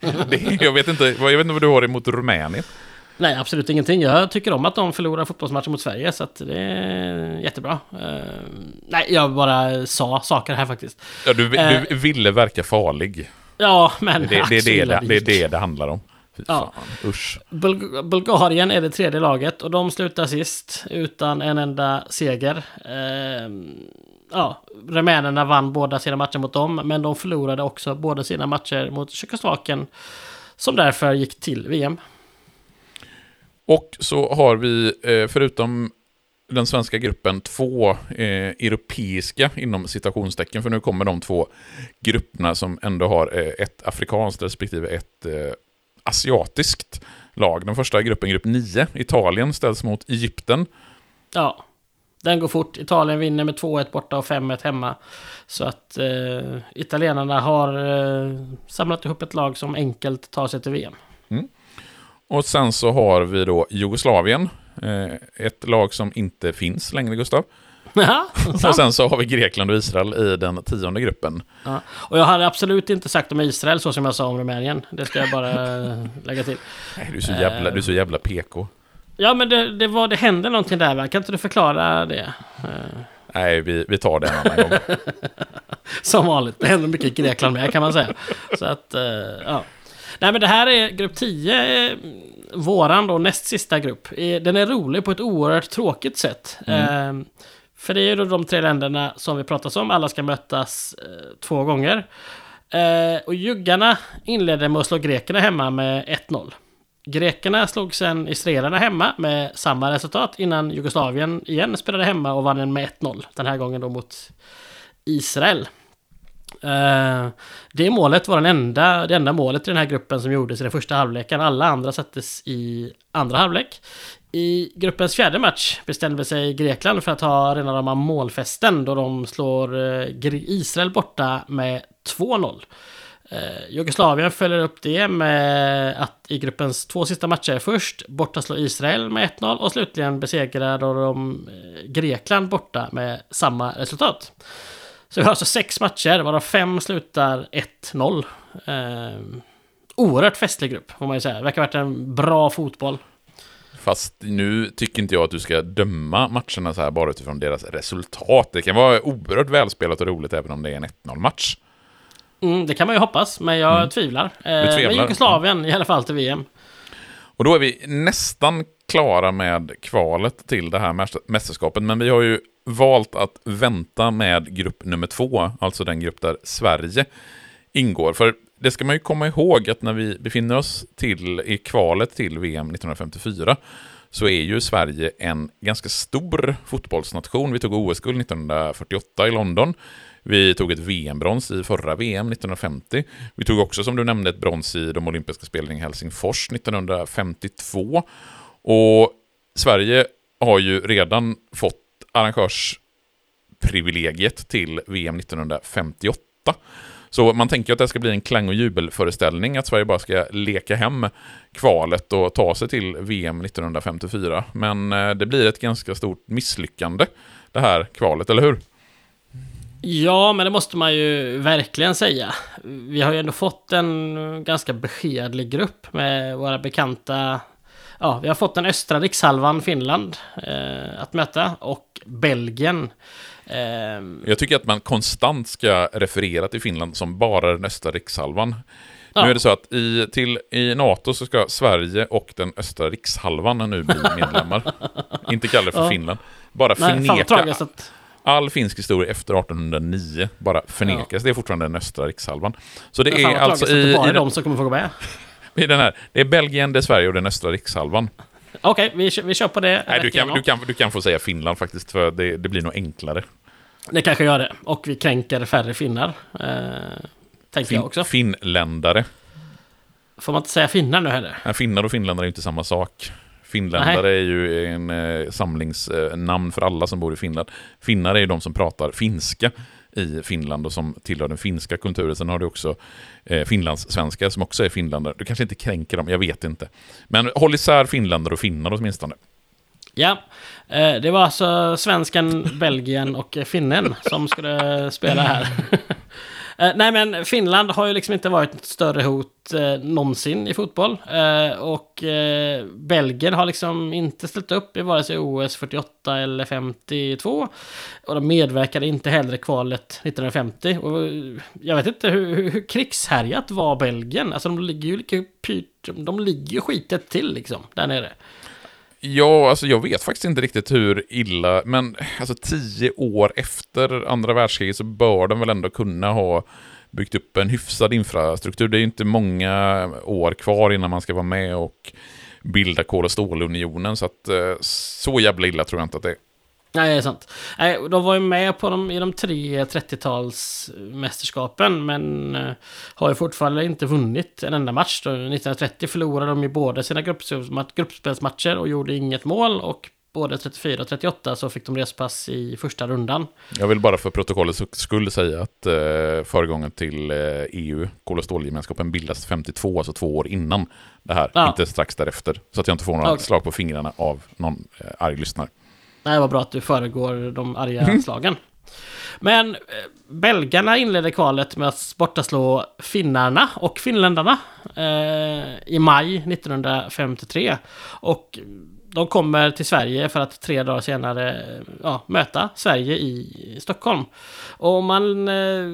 ja. Det, jag, vet inte, jag vet inte vad du har emot Rumänien. Nej, absolut ingenting. Jag tycker om att de förlorar fotbollsmatcher mot Sverige, så det är jättebra. Eh, nej, jag bara sa saker här faktiskt. Ja, du, Eh. du ville verka farlig. Ja, men... Det, det, det, det, det, det är det det handlar om. Ja. Bul- Bulgarien är det tredje laget och de slutar sist utan en enda seger. Ehm, ja, rumänerna vann båda sina matcher mot dem, men de förlorade också båda sina matcher mot Tjeckoslovakien. Som därför gick till VM. Och så har vi, eh, förutom den svenska gruppen, två eh, europeiska inom citationstecken, för nu kommer de två grupperna som ändå har eh, ett afrikanskt respektive ett asiatiskt lag. Den första gruppen, grupp 9, Italien ställs mot Egypten. Ja, den går fort. Italien vinner med 2-1 borta och 5-1 hemma. Så att eh, italienarna har eh, samlat ihop ett lag som enkelt tar sig till VM. Och sen så har vi då Jugoslavien, eh, ett lag som inte finns längre, Gustav. Ja, Och sen så har vi Grekland och Israel i den tionde gruppen. Ja. Och jag hade absolut inte sagt om Israel så som jag sa om Rumänien. Det ska jag bara lägga till. Nej, du är så jävla, du är så jävla PK. Ja, men det, det, var, det hände någonting där? Kan inte du förklara det? Eh, Nej, vi, vi tar det en annan gång. Som vanligt. Det händer mycket i Grekland med kan man säga. Så att, eh, ja. Nej men det här är grupp 10, eh, våran då näst sista grupp. Den är rolig på ett oerhört tråkigt sätt. Eh, För det är ju då de tre länderna som vi pratat om, alla ska mötas eh, två gånger. Eh, Och juggarna inledde med att slå grekerna hemma med 1-0. Grekerna slog sen israelerna hemma med samma resultat innan Jugoslavien igen spelade hemma och vann med 1-0. Den här gången då mot Israel. Eh, det målet var den enda, det enda målet i den här gruppen som gjordes i den första halvleken. Alla andra sattes i andra halvlek. I gruppens fjärde match bestämde sig Grekland för att ha rena rama målfesten då de slår eh, Israel borta med 2-0. Eh, Jugoslavien följer upp det med att i gruppens två sista matcher först borta slå Israel med 1-0 och slutligen besegrar de Grekland borta med samma resultat. Så vi har alltså sex matcher, varav fem slutar 1-0. Eh, oerhört festlig grupp, får man ju säga. Det verkar ha varit en bra fotboll. Fast nu tycker inte jag att du ska döma matcherna så här bara utifrån deras resultat. Det kan vara oerhört välspelat och roligt även om det är en 1-0-match. Mm, det kan man ju hoppas, men jag tvivlar. Eh, tvivlar, Men Jugoslavien i alla fall till VM. Och då är vi nästan klara med kvalet till det här mäster- mästerskapet, men vi har ju valt att vänta med grupp nummer två, alltså den grupp där Sverige ingår. För det ska man ju komma ihåg att när vi befinner oss till, i kvalet till VM 1954 så är ju Sverige en ganska stor fotbollsnation. Vi tog OS-guld 1948 i London. Vi tog ett VM-brons i förra VM 1950. Vi tog också, som du nämnde, ett brons i de olympiska spelen i Helsingfors 1952. Och Sverige har ju redan fått arrangörsprivilegiet till VM 1958. Så man tänker att det ska bli en klang och jubelföreställning, att Sverige bara ska leka hem kvalet och ta sig till VM 1954. Men eh, det blir ett ganska stort misslyckande, det här kvalet, eller hur? Ja, men det måste man ju verkligen säga. Vi har ju ändå fått en ganska beskedlig grupp med våra bekanta... Ja, vi har fått den östra rikshalvan Finland eh, att möta och Belgien. Eh, Jag tycker att man konstant ska referera till Finland som bara den östra rikshalvan. Ja. Nu är det så att i, till, i NATO så ska Sverige och den östra rikshalvan nu bli medlemmar. Inte kalla det för Ja. Finland. Bara nej, fan förneka all finsk historia efter 1809. Bara förnekas. Det är fortfarande den östra rikshalvan. Så det är alltså i, det bara i, är de som kommer få gå med. I den här. Det är Belgien, det är Sverige och den östra rikshalvan. Okej, vi, kör- vi kör på det. Nej, du kan, du, kan, du kan få säga Finland faktiskt, för det, det blir nog enklare. Det kanske gör det. Och vi kränker färre finnar. Eh, tänker jag också. Finländare. Får man inte säga finnar nu heller? Nej, finnar och finländare är inte samma sak. Finländare är ju en eh, samlingsnamn för alla som bor i Finland. Finnar är ju de som pratar finska i Finland och som tillhör den finska kulturen. Sen har du också eh, finlandssvenskar som också är finländare. Du kanske inte kränker dem, jag vet inte. Men håll isär finländare och finnar åtminstone. Ja, eh, det var alltså svensken, Belgien och finnen som skulle spela här. Eh, nej men Finland har ju liksom inte varit ett större hot eh, någonsin i fotboll. Eh, och eh, Belgien har liksom inte ställt upp i vare sig OS 48 eller 52. Och de medverkade inte heller i kvalet 1950. Och eh, jag vet inte hur, hur, hur krigshärjat var Belgien. Alltså de ligger ju de ligger ju skitet till liksom där nere. Ja, alltså jag vet faktiskt inte riktigt hur illa, men alltså tio år efter andra världskriget så bör de väl ändå kunna ha byggt upp en hyfsad infrastruktur. Det är ju inte många år kvar innan man ska vara med och bilda kol och stålunionen, så att eh, så jävla illa tror jag inte att det är. Nej, det är sant. Nej, de var ju med på de, i de tre 30-talsmästerskapen men uh, har ju fortfarande inte vunnit en enda match. Då, 1930 förlorade de ju båda sina gruppspelsmatcher och gjorde inget mål och både 34 och 38 så fick de respass i första rundan. Jag vill bara för protokollets skull säga att eh, föregången till eh, EU, kol och stålgemenskapen, bildas 52, alltså två år innan det här, ja. inte strax därefter. Så att jag inte får några okay. slag på fingrarna av någon eh, arg lyssnare. Nej, vad bra att du föregår de arga mm. slagen. Men eh, belgarna inledde kvalet med att bortaslå finnarna och finländarna eh, i maj 1953. Och de kommer till Sverige för att tre dagar senare ja, möta Sverige i Stockholm. Och man eh,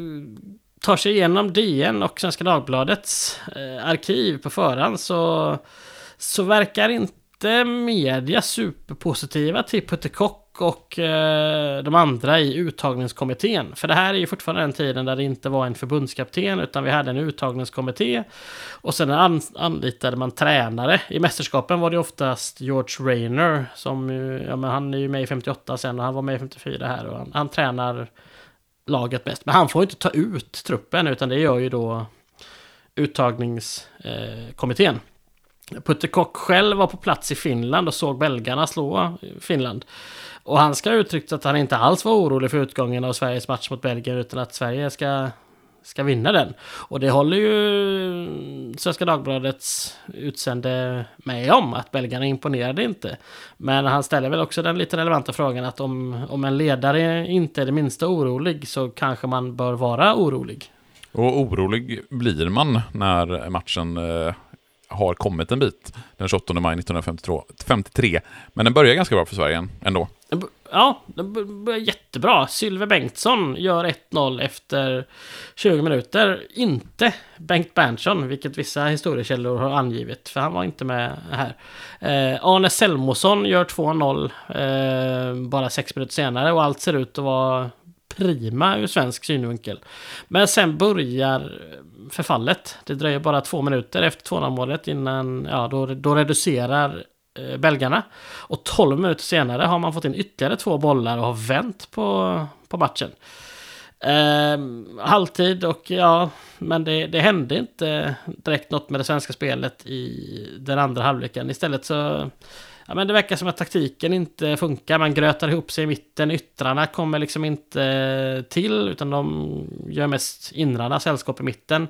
tar sig igenom DN och Svenska Dagbladets eh, arkiv på förhand så, så verkar inte media superpositiva typ till Putte Kock och eh, de andra i uttagningskommittén. För det här är ju fortfarande den tiden där det inte var en förbundskapten utan vi hade en uttagningskommitté. Och sen an anlitade man tränare. I mästerskapen var det oftast George Rayner som ja, men han är ju med i 58 sen och han var med i 54 här och han, han tränar laget bäst. Men han får inte ta ut truppen utan det gör ju då uttagningskommittén. Eh, Putte Kock själv var på plats i Finland och såg belgarna slå Finland. Och han ska ha uttryckt att han inte alls var orolig för utgången av Sveriges match mot Belgien utan att Sverige ska, ska vinna den. Och det håller ju Svenska Dagbladets utsände med om, att belgarna imponerade inte. Men han ställer väl också den lite relevanta frågan att om, om en ledare inte är det minsta orolig så kanske man bör vara orolig. Och orolig blir man när matchen eh, har kommit en bit den 28 maj 1953. Men den börjar ganska bra för Sverige ändå. Ja, den börjar jättebra. Sylve Bengtsson gör 1-0 efter 20 minuter. Inte Bengt Berntsson, vilket vissa historiekällor har angivit, för han var inte med här. Eh, Arne Selmosson gör 2-0 eh, bara 6 minuter senare och allt ser ut att vara prima ur svensk synvinkel. Men sen börjar förfallet. Det dröjer bara två minuter efter 2-0 målet innan, ja, då, då reducerar eh, belgarna. Och 12 minuter senare har man fått in ytterligare två bollar och har vänt på, på matchen. Eh, halvtid och ja, men det, det hände inte direkt något med det svenska spelet i den andra halvleken. Istället så Ja, men det verkar som att taktiken inte funkar. Man grötar ihop sig i mitten. Yttrarna kommer liksom inte eh, till, utan de gör mest inrarna sällskap i mitten.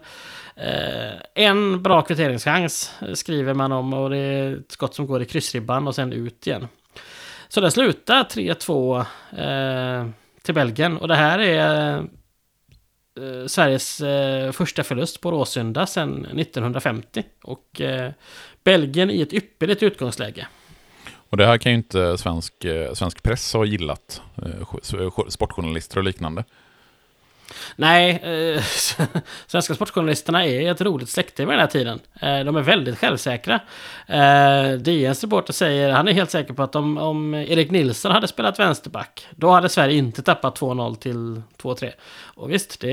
Eh, en bra kvitteringschans eh, skriver man om och det är ett skott som går i kryssribban och sen ut igen. Så det slutar 3-2 eh, till Belgien och det här är eh, Sveriges eh, första förlust på Råsunda sedan 1950 och eh, Belgien i ett ypperligt utgångsläge. Och det här kan ju inte svensk, eh, svensk press ha gillat, eh, sportjournalister och liknande. Nej, eh, svenska sportjournalisterna är ett roligt släkte vid den här tiden. Eh, de är väldigt självsäkra. Eh, DNs reporter säger, han är helt säker på att om, om Erik Nilsson hade spelat vänsterback, då hade Sverige inte tappat 2-0 till 2-3. Och visst, det,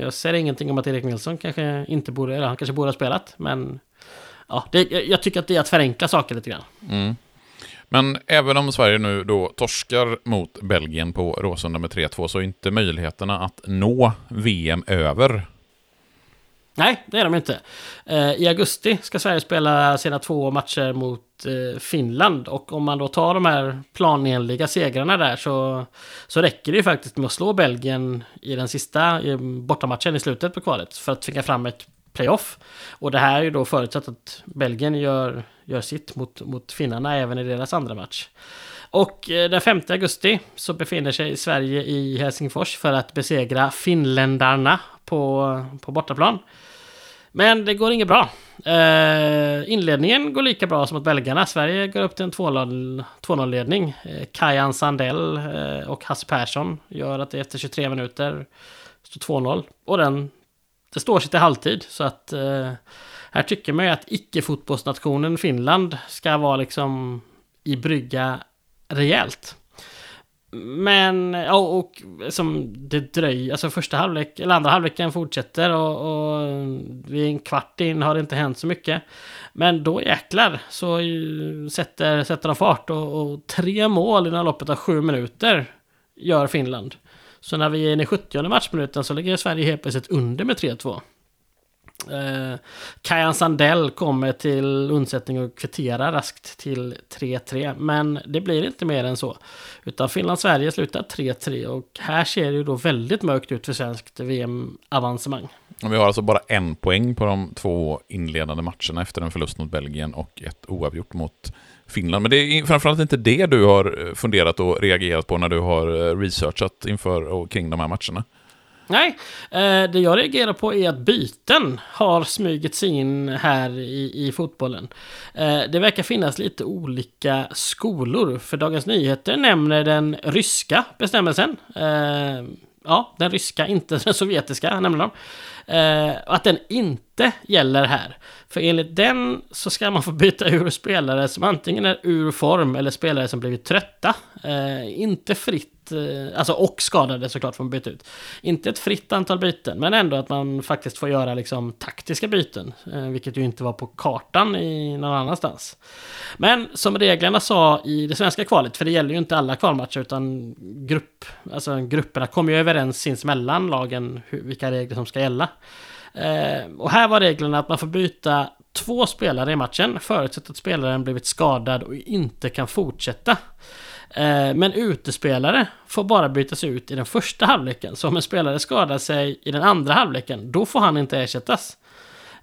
jag ser ingenting om att Erik Nilsson kanske inte borde, eller han kanske borde ha spelat, men ja, det, jag tycker att det är att förenkla saker lite grann. Mm. Men även om Sverige nu då torskar mot Belgien på Råsunda med 3-2 så är inte möjligheterna att nå VM över. Nej, det är de inte. Eh, I augusti ska Sverige spela sina två matcher mot eh, Finland. Och om man då tar de här planenliga segrarna där så, så räcker det ju faktiskt med att slå Belgien i den sista bortamatchen i slutet på kvalet för att tvinga fram ett playoff. Och det här är ju då förutsatt att Belgien gör, gör sitt mot, mot finnarna även i deras andra match. Och eh, den 5 augusti så befinner sig Sverige i Helsingfors för att besegra finländarna på, på bortaplan. Men det går inget bra. Eh, inledningen går lika bra som mot belgarna. Sverige går upp till en 2-0-ledning. Eh, Kajan Sandell eh, och Hasse Persson gör att det efter 23 minuter står 2-0. Och den, det står sig till halvtid. Så att eh, här tycker man ju att icke-fotbollsnationen Finland ska vara liksom i brygga rejält. Men, ja, och som det dröjer, alltså första halvlek, eller andra halvleken fortsätter och, och vid en kvart in har det inte hänt så mycket. Men då jäklar så sätter, sätter de fart och, och tre mål inom loppet av sju minuter gör Finland. Så när vi är inne i 70 matchminuten så ligger Sverige helt plötsligt under med 3-2. Eh, Kajan Sandell kommer till undsättning och kvitterar raskt till 3-3. Men det blir inte mer än så. Utan Finland-Sverige slutar 3-3 och här ser det ju då väldigt mörkt ut för svenskt VM-avancemang. Vi har alltså bara en poäng på de två inledande matcherna efter en förlust mot Belgien och ett oavgjort mot Finland. Men det är framförallt inte det du har funderat och reagerat på när du har eh, researchat inför och kring de här matcherna. Nej, eh, det jag reagerar på är att byten har smugit sig in här i, i fotbollen. Eh, det verkar finnas lite olika skolor, för Dagens Nyheter nämner den ryska bestämmelsen. Eh, ja, den ryska, inte den sovjetiska, nämner de. Eh, att den inte gäller här. För enligt den så ska man få byta ur spelare som antingen är ur form eller spelare som blivit trötta. Eh, inte fritt, Eh, alltså och skadade såklart får man byta ut. Inte ett fritt antal byten, men ändå att man faktiskt får göra liksom taktiska byten. Eh, vilket ju inte var på kartan i någon annanstans. Men som reglerna sa i det svenska kvalet, för det gäller ju inte alla kvalmatcher utan grupp, alltså grupperna kommer ju överens sinsemellan lagen hur, vilka regler som ska gälla. Eh, och här var reglerna att man får byta två spelare i matchen förutsatt att spelaren blivit skadad och inte kan fortsätta. Eh, men utespelare får bara bytas ut i den första halvleken. Så om en spelare skadar sig i den andra halvleken, då får han inte ersättas.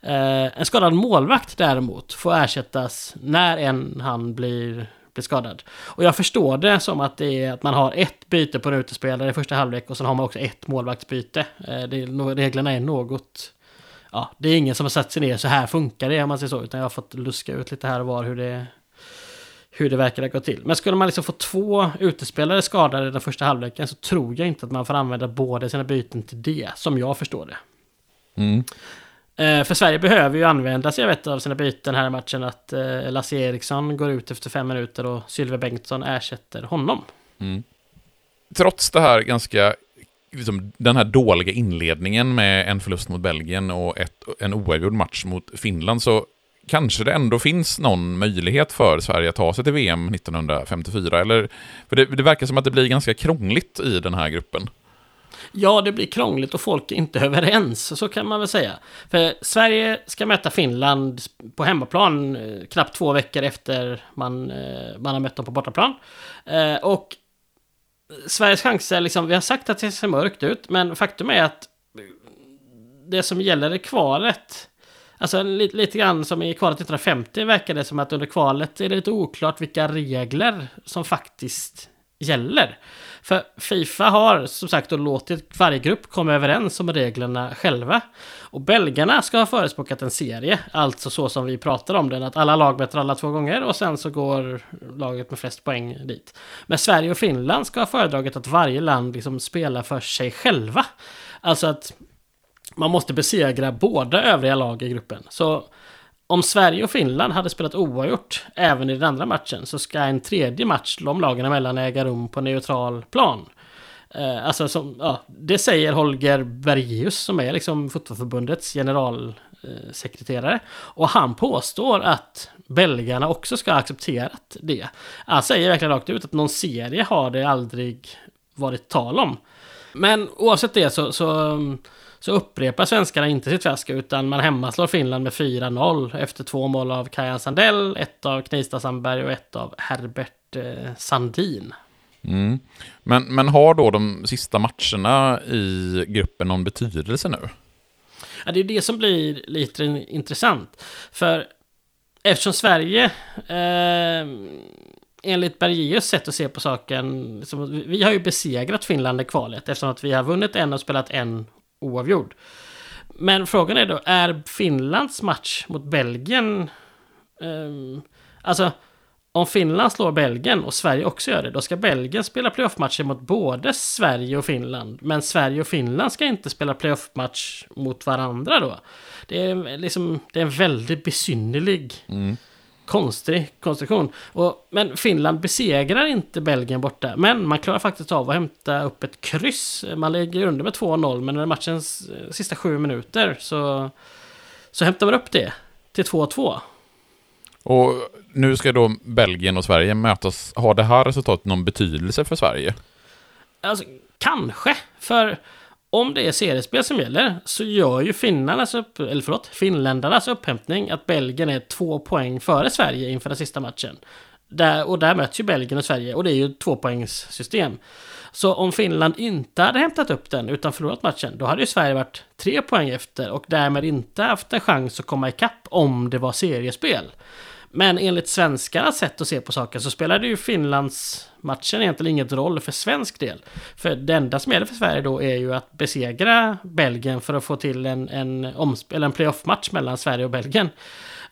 Eh, en skadad målvakt däremot får ersättas när en han blir, blir skadad. Och jag förstår det som att det är att man har ett byte på en utespelare i första halvlek och sen har man också ett målvaktsbyte. Eh, det är, reglerna är något ja, det är ingen som har satt sig ner, så här funkar det om man säger så, utan jag har fått luska ut lite här och var hur det, hur det verkar gå till. Men skulle man liksom få två utespelare skadade den första halvleken så tror jag inte att man får använda båda sina byten till det, som jag förstår det. Mm. Eh, för Sverige behöver ju använda sig av ett av sina byten här i matchen, att eh, Lasse Eriksson går ut efter fem minuter och Sylve Bengtsson ersätter honom. Mm. Trots det här ganska liksom, den här dåliga inledningen med en förlust mot Belgien och ett, en oavgjord match mot Finland så kanske det ändå finns någon möjlighet för Sverige att ta sig till VM 1954? Eller, för det, det verkar som att det blir ganska krångligt i den här gruppen. Ja, det blir krångligt och folk är inte överens, så kan man väl säga. För Sverige ska möta Finland på hemmaplan eh, knappt två veckor efter man, eh, man har mött dem på bortaplan. Eh, och Sveriges chanser, liksom, vi har sagt att det ser mörkt ut, men faktum är att det som gäller i kvalet, alltså lite, lite grann som i kvalet 1950 verkar det som att under kvalet är det lite oklart vilka regler som faktiskt gäller. För Fifa har som sagt då låtit varje grupp komma överens om reglerna själva. Och belgarna ska ha förespråkat en serie, alltså så som vi pratar om den, att alla lag möter alla två gånger och sen så går laget med flest poäng dit. Men Sverige och Finland ska ha föredragit att varje land liksom spelar för sig själva. Alltså att man måste besegra båda övriga lag i gruppen. Så om Sverige och Finland hade spelat oavgjort även i den andra matchen så ska en tredje match de lagen emellan äga rum på neutral plan. Eh, alltså som, ja, det säger Holger Bergius som är liksom fotbollförbundets generalsekreterare. Eh, och han påstår att belgarna också ska ha accepterat det. Han säger verkligen rakt ut att någon serie har det aldrig varit tal om. Men oavsett det så, så så upprepar svenskarna inte sitt fiasko utan man hemmaslår Finland med 4-0 efter två mål av Kajan Sandell, ett av Knista Sandberg och ett av Herbert eh, Sandin. Mm. Men, men har då de sista matcherna i gruppen någon betydelse nu? Ja, det är det som blir lite intressant. För eftersom Sverige, eh, enligt Bergius sätt att se på saken, liksom, vi har ju besegrat Finland i kvalet eftersom att vi har vunnit en och spelat en oavgjord. Men frågan är då, är Finlands match mot Belgien... Eh, alltså, om Finland slår Belgien och Sverige också gör det, då ska Belgien spela playoffmatcher mot både Sverige och Finland. Men Sverige och Finland ska inte spela playoffmatch mot varandra då. Det är liksom, det är en väldigt besynnerlig, mm konstig konstruktion. Och, men Finland besegrar inte Belgien borta. Men man klarar faktiskt av att hämta upp ett kryss. Man ligger under med 2-0, men när matchens eh, sista sju minuter så, så hämtar man upp det till 2-2. Och nu ska då Belgien och Sverige mötas. Har det här resultatet någon betydelse för Sverige? Alltså, kanske. För om det är seriespel som gäller så gör ju finnarnas upp, eller förlåt, finländarnas upphämtning att Belgien är två poäng före Sverige inför den sista matchen. Där, och där möts ju Belgien och Sverige och det är ju ett tvåpoängssystem. Så om Finland inte hade hämtat upp den utan förlorat matchen, då hade ju Sverige varit tre poäng efter och därmed inte haft en chans att komma ikapp om det var seriespel. Men enligt svenskarnas sätt att se på saken så spelade ju Finlands matchen egentligen inget roll för svensk del. För det enda som gäller för Sverige då är ju att besegra Belgien för att få till en, en, en playoff-match mellan Sverige och Belgien.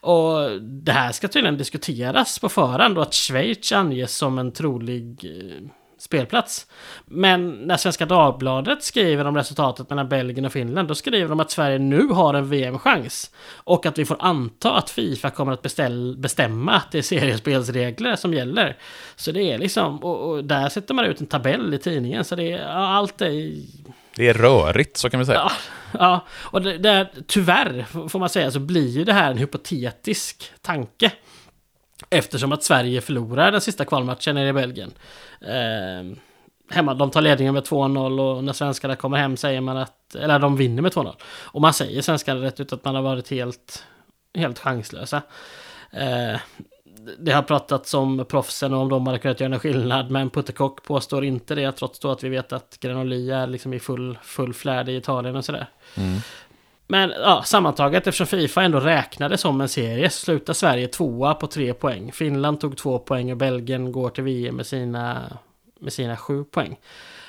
Och det här ska tydligen diskuteras på förhand och att Schweiz anges som en trolig eh, spelplats. Men när Svenska Dagbladet skriver om resultatet mellan Belgien och Finland, då skriver de att Sverige nu har en VM-chans. Och att vi får anta att Fifa kommer att beställ, bestämma att det är seriespelsregler som gäller. Så det är liksom, och, och, där sätter man ut en tabell i tidningen, så det är, allt är... Det är rörigt, så kan vi säga. Ja, ja. och det, det, tyvärr, får man säga, så blir ju det här en hypotetisk tanke. Eftersom att Sverige förlorar den sista kvalmatchen nere i Belgien. Eh, hemma, de tar ledningen med 2-0 och när svenskarna kommer hem säger man att, eller de vinner med 2-0. Och man säger svenskarna rätt ut att man har varit helt, helt chanslösa. Eh, det har pratats om proffsen och om de hade kunnat göra en skillnad, men Puttekock påstår inte det, trots då att vi vet att Granoli är liksom i full, full flärd i Italien och sådär. Mm. Men ja, sammantaget, eftersom Fifa ändå räknade som en serie, slutar Sverige tvåa på tre poäng. Finland tog två poäng och Belgien går till VM med sina, med sina sju poäng.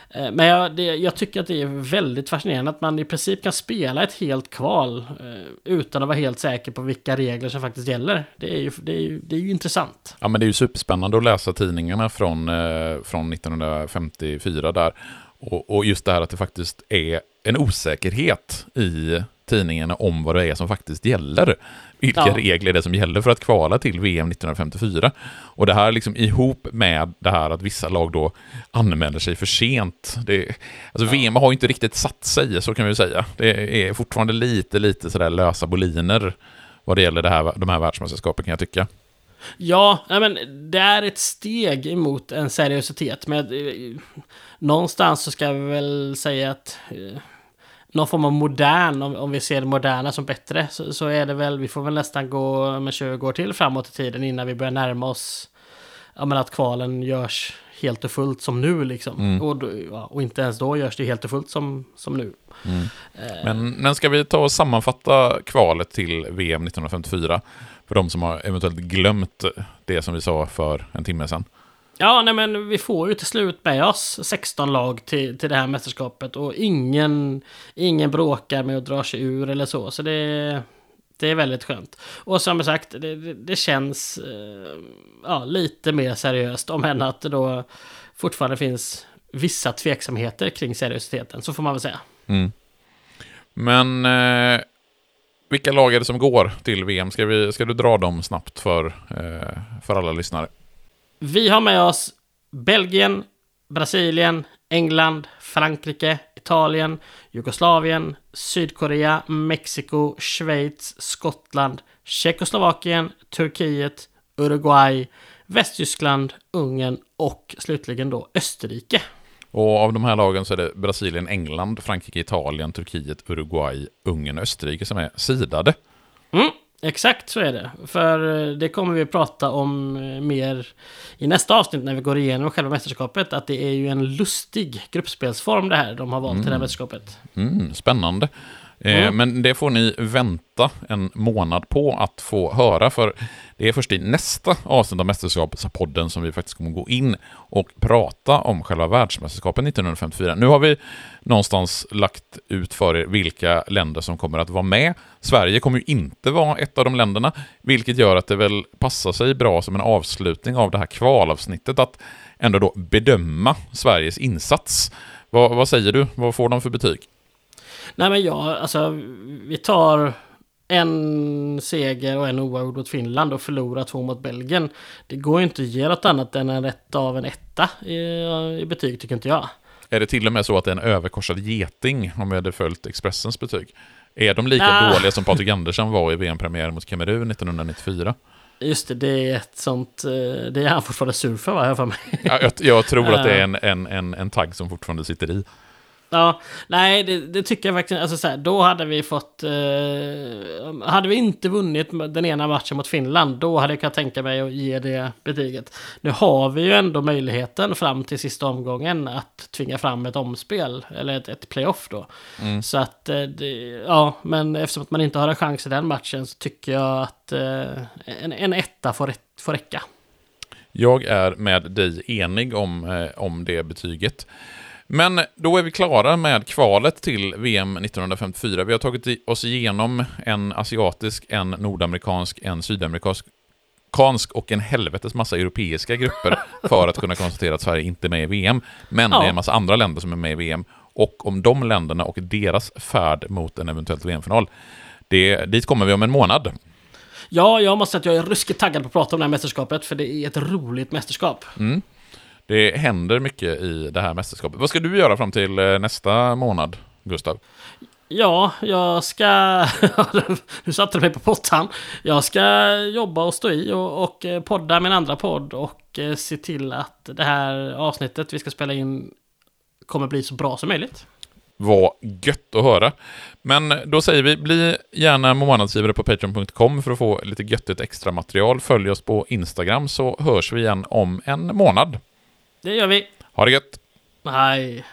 Eh, men jag, det, jag, tycker att det är väldigt fascinerande att man i princip kan spela ett helt kval eh, utan att vara helt säker på vilka regler som faktiskt gäller. Det är ju, det är ju, det är ju intressant. Ja, men det är ju superspännande att läsa tidningarna från, eh, från 1954 där. Och, och just det här att det faktiskt är en osäkerhet i tidningarna om vad det är som faktiskt gäller. Vilka ja. regler det är som gäller för att kvala till VM 1954. Och det här liksom ihop med det här att vissa lag då anmäler sig för sent. Det, alltså ja. VM har ju inte riktigt satt sig, så kan vi säga. Det är fortfarande lite, lite sådär lösa boliner vad det gäller det här, de här världsmästerskapen kan jag tycka. Ja, men det är ett steg emot en seriositet. Men eh, någonstans så ska vi väl säga att eh, någon form av modern, om, om vi ser det moderna som bättre, så, så, är det väl, vi får väl nästan gå med 20 år till framåt i tiden innan vi börjar närma oss, ja men att kvalen görs helt och fullt som nu liksom. Mm. Och, ja, och, inte ens då görs det helt och fullt som, som nu. Mm. Eh. Men, men ska vi ta och sammanfatta kvalet till VM 1954? För de som har eventuellt glömt det som vi sa för en timme sedan. Ja, nej men vi får ju till slut med oss 16 lag till, till det här mästerskapet och ingen, ingen bråkar med att dra sig ur eller så. Så det, det är väldigt skönt. Och som sagt, det, det, det känns eh, ja, lite mer seriöst om än att det då fortfarande finns vissa tveksamheter kring seriositeten, så får man väl säga. Mm. Men eh, vilka lag är det som går till VM? Ska, vi, ska du dra dem snabbt för, eh, för alla lyssnare? Vi har med oss Belgien, Brasilien, England, Frankrike, Italien, Jugoslavien, Sydkorea, Mexiko, Schweiz, Skottland, Tjeckoslovakien, Turkiet, Uruguay, Västtyskland, Ungern och slutligen då Österrike. Och av de här lagen så är det Brasilien, England, Frankrike, Italien, Turkiet, Uruguay, Ungern och Österrike som är sidade. Mm, exakt så är det. För eh, det kommer vi prata om eh, mer i nästa avsnitt när vi går igenom själva mästerskapet. Att det är ju en lustig gruppspelsform det här de har valt till det här mästerskapet. Mm, spännande. Eh, Mm. Men det får ni vänta en månad på att få höra, för det är först i nästa avsnitt av Mästerskapspodden som vi faktiskt kommer gå in och prata om själva världsmästerskapet 1954. Nu har vi någonstans lagt ut för er vilka länder som kommer att vara med. Sverige kommer ju inte vara ett av de länderna, vilket gör att det väl passar sig bra som en avslutning av det här kvalavsnittet att ändå då bedöma Sveriges insats. Vad, vad säger du? Vad får de för betyg? Nej men ja, alltså vi tar en seger och en oavgjord mot Finland och förlorar två mot Belgien. Det går ju inte att ge något annat än en rätt av en etta i, i betyg tycker inte jag. Är det till och med så att det är en överkorsad geting, om vi hade följt Expressens betyg? Är de lika Ah. dåliga som Patrik Andersen var i VM-premiären mot Kamerun 1994? Just det, det är ett sånt... eh, Det är han fortfarande sur för va, jag för mig. Ja, jag, jag tror att det är en, en, en, en tagg som fortfarande sitter i. Ja, nej det, det tycker jag verkligen. Alltså så här, då hade vi fått... Eh, hade vi inte vunnit den ena matchen mot Finland, då hade jag kunnat tänka mig att ge det betyget. Nu har vi ju ändå möjligheten fram till sista omgången att tvinga fram ett omspel, eller ett, ett playoff då. Så att, eh, det, ja, men eftersom att man inte har en chans i den matchen så tycker jag att eh, en, en etta får, rätt- får räcka. Jag är med dig enig om, eh, om det betyget. Men då är vi klara med kvalet till VM 1954. Vi har tagit oss igenom en asiatisk, en nordamerikansk, en sydamerikansk kansk och en helvetes massa europeiska grupper för att kunna konstatera att Sverige inte är med i VM. Men Ja. det är en massa andra länder som är med i VM. Och om de länderna och deras färd mot en eventuell VM-final, det, dit kommer vi om en månad. Ja, jag måste säga att jag är ruskigt taggad på att prata om det här mästerskapet, för det är ett roligt mästerskap. Det händer mycket i det här mästerskapet. Vad ska du göra fram till eh, nästa månad, Gustav? Ja, jag ska... nu satte du mig på pottan. Jag ska jobba och stå i och, och eh, podda min andra podd och eh, se till att det här avsnittet vi ska spela in kommer bli så bra som möjligt. Vad gött att höra. Men då säger vi, bli gärna månadsgivare på patreon.com för att få lite göttigt extra material. Följ oss på Instagram så hörs vi igen om en månad. Det gör vi. Ha det gött! Hej.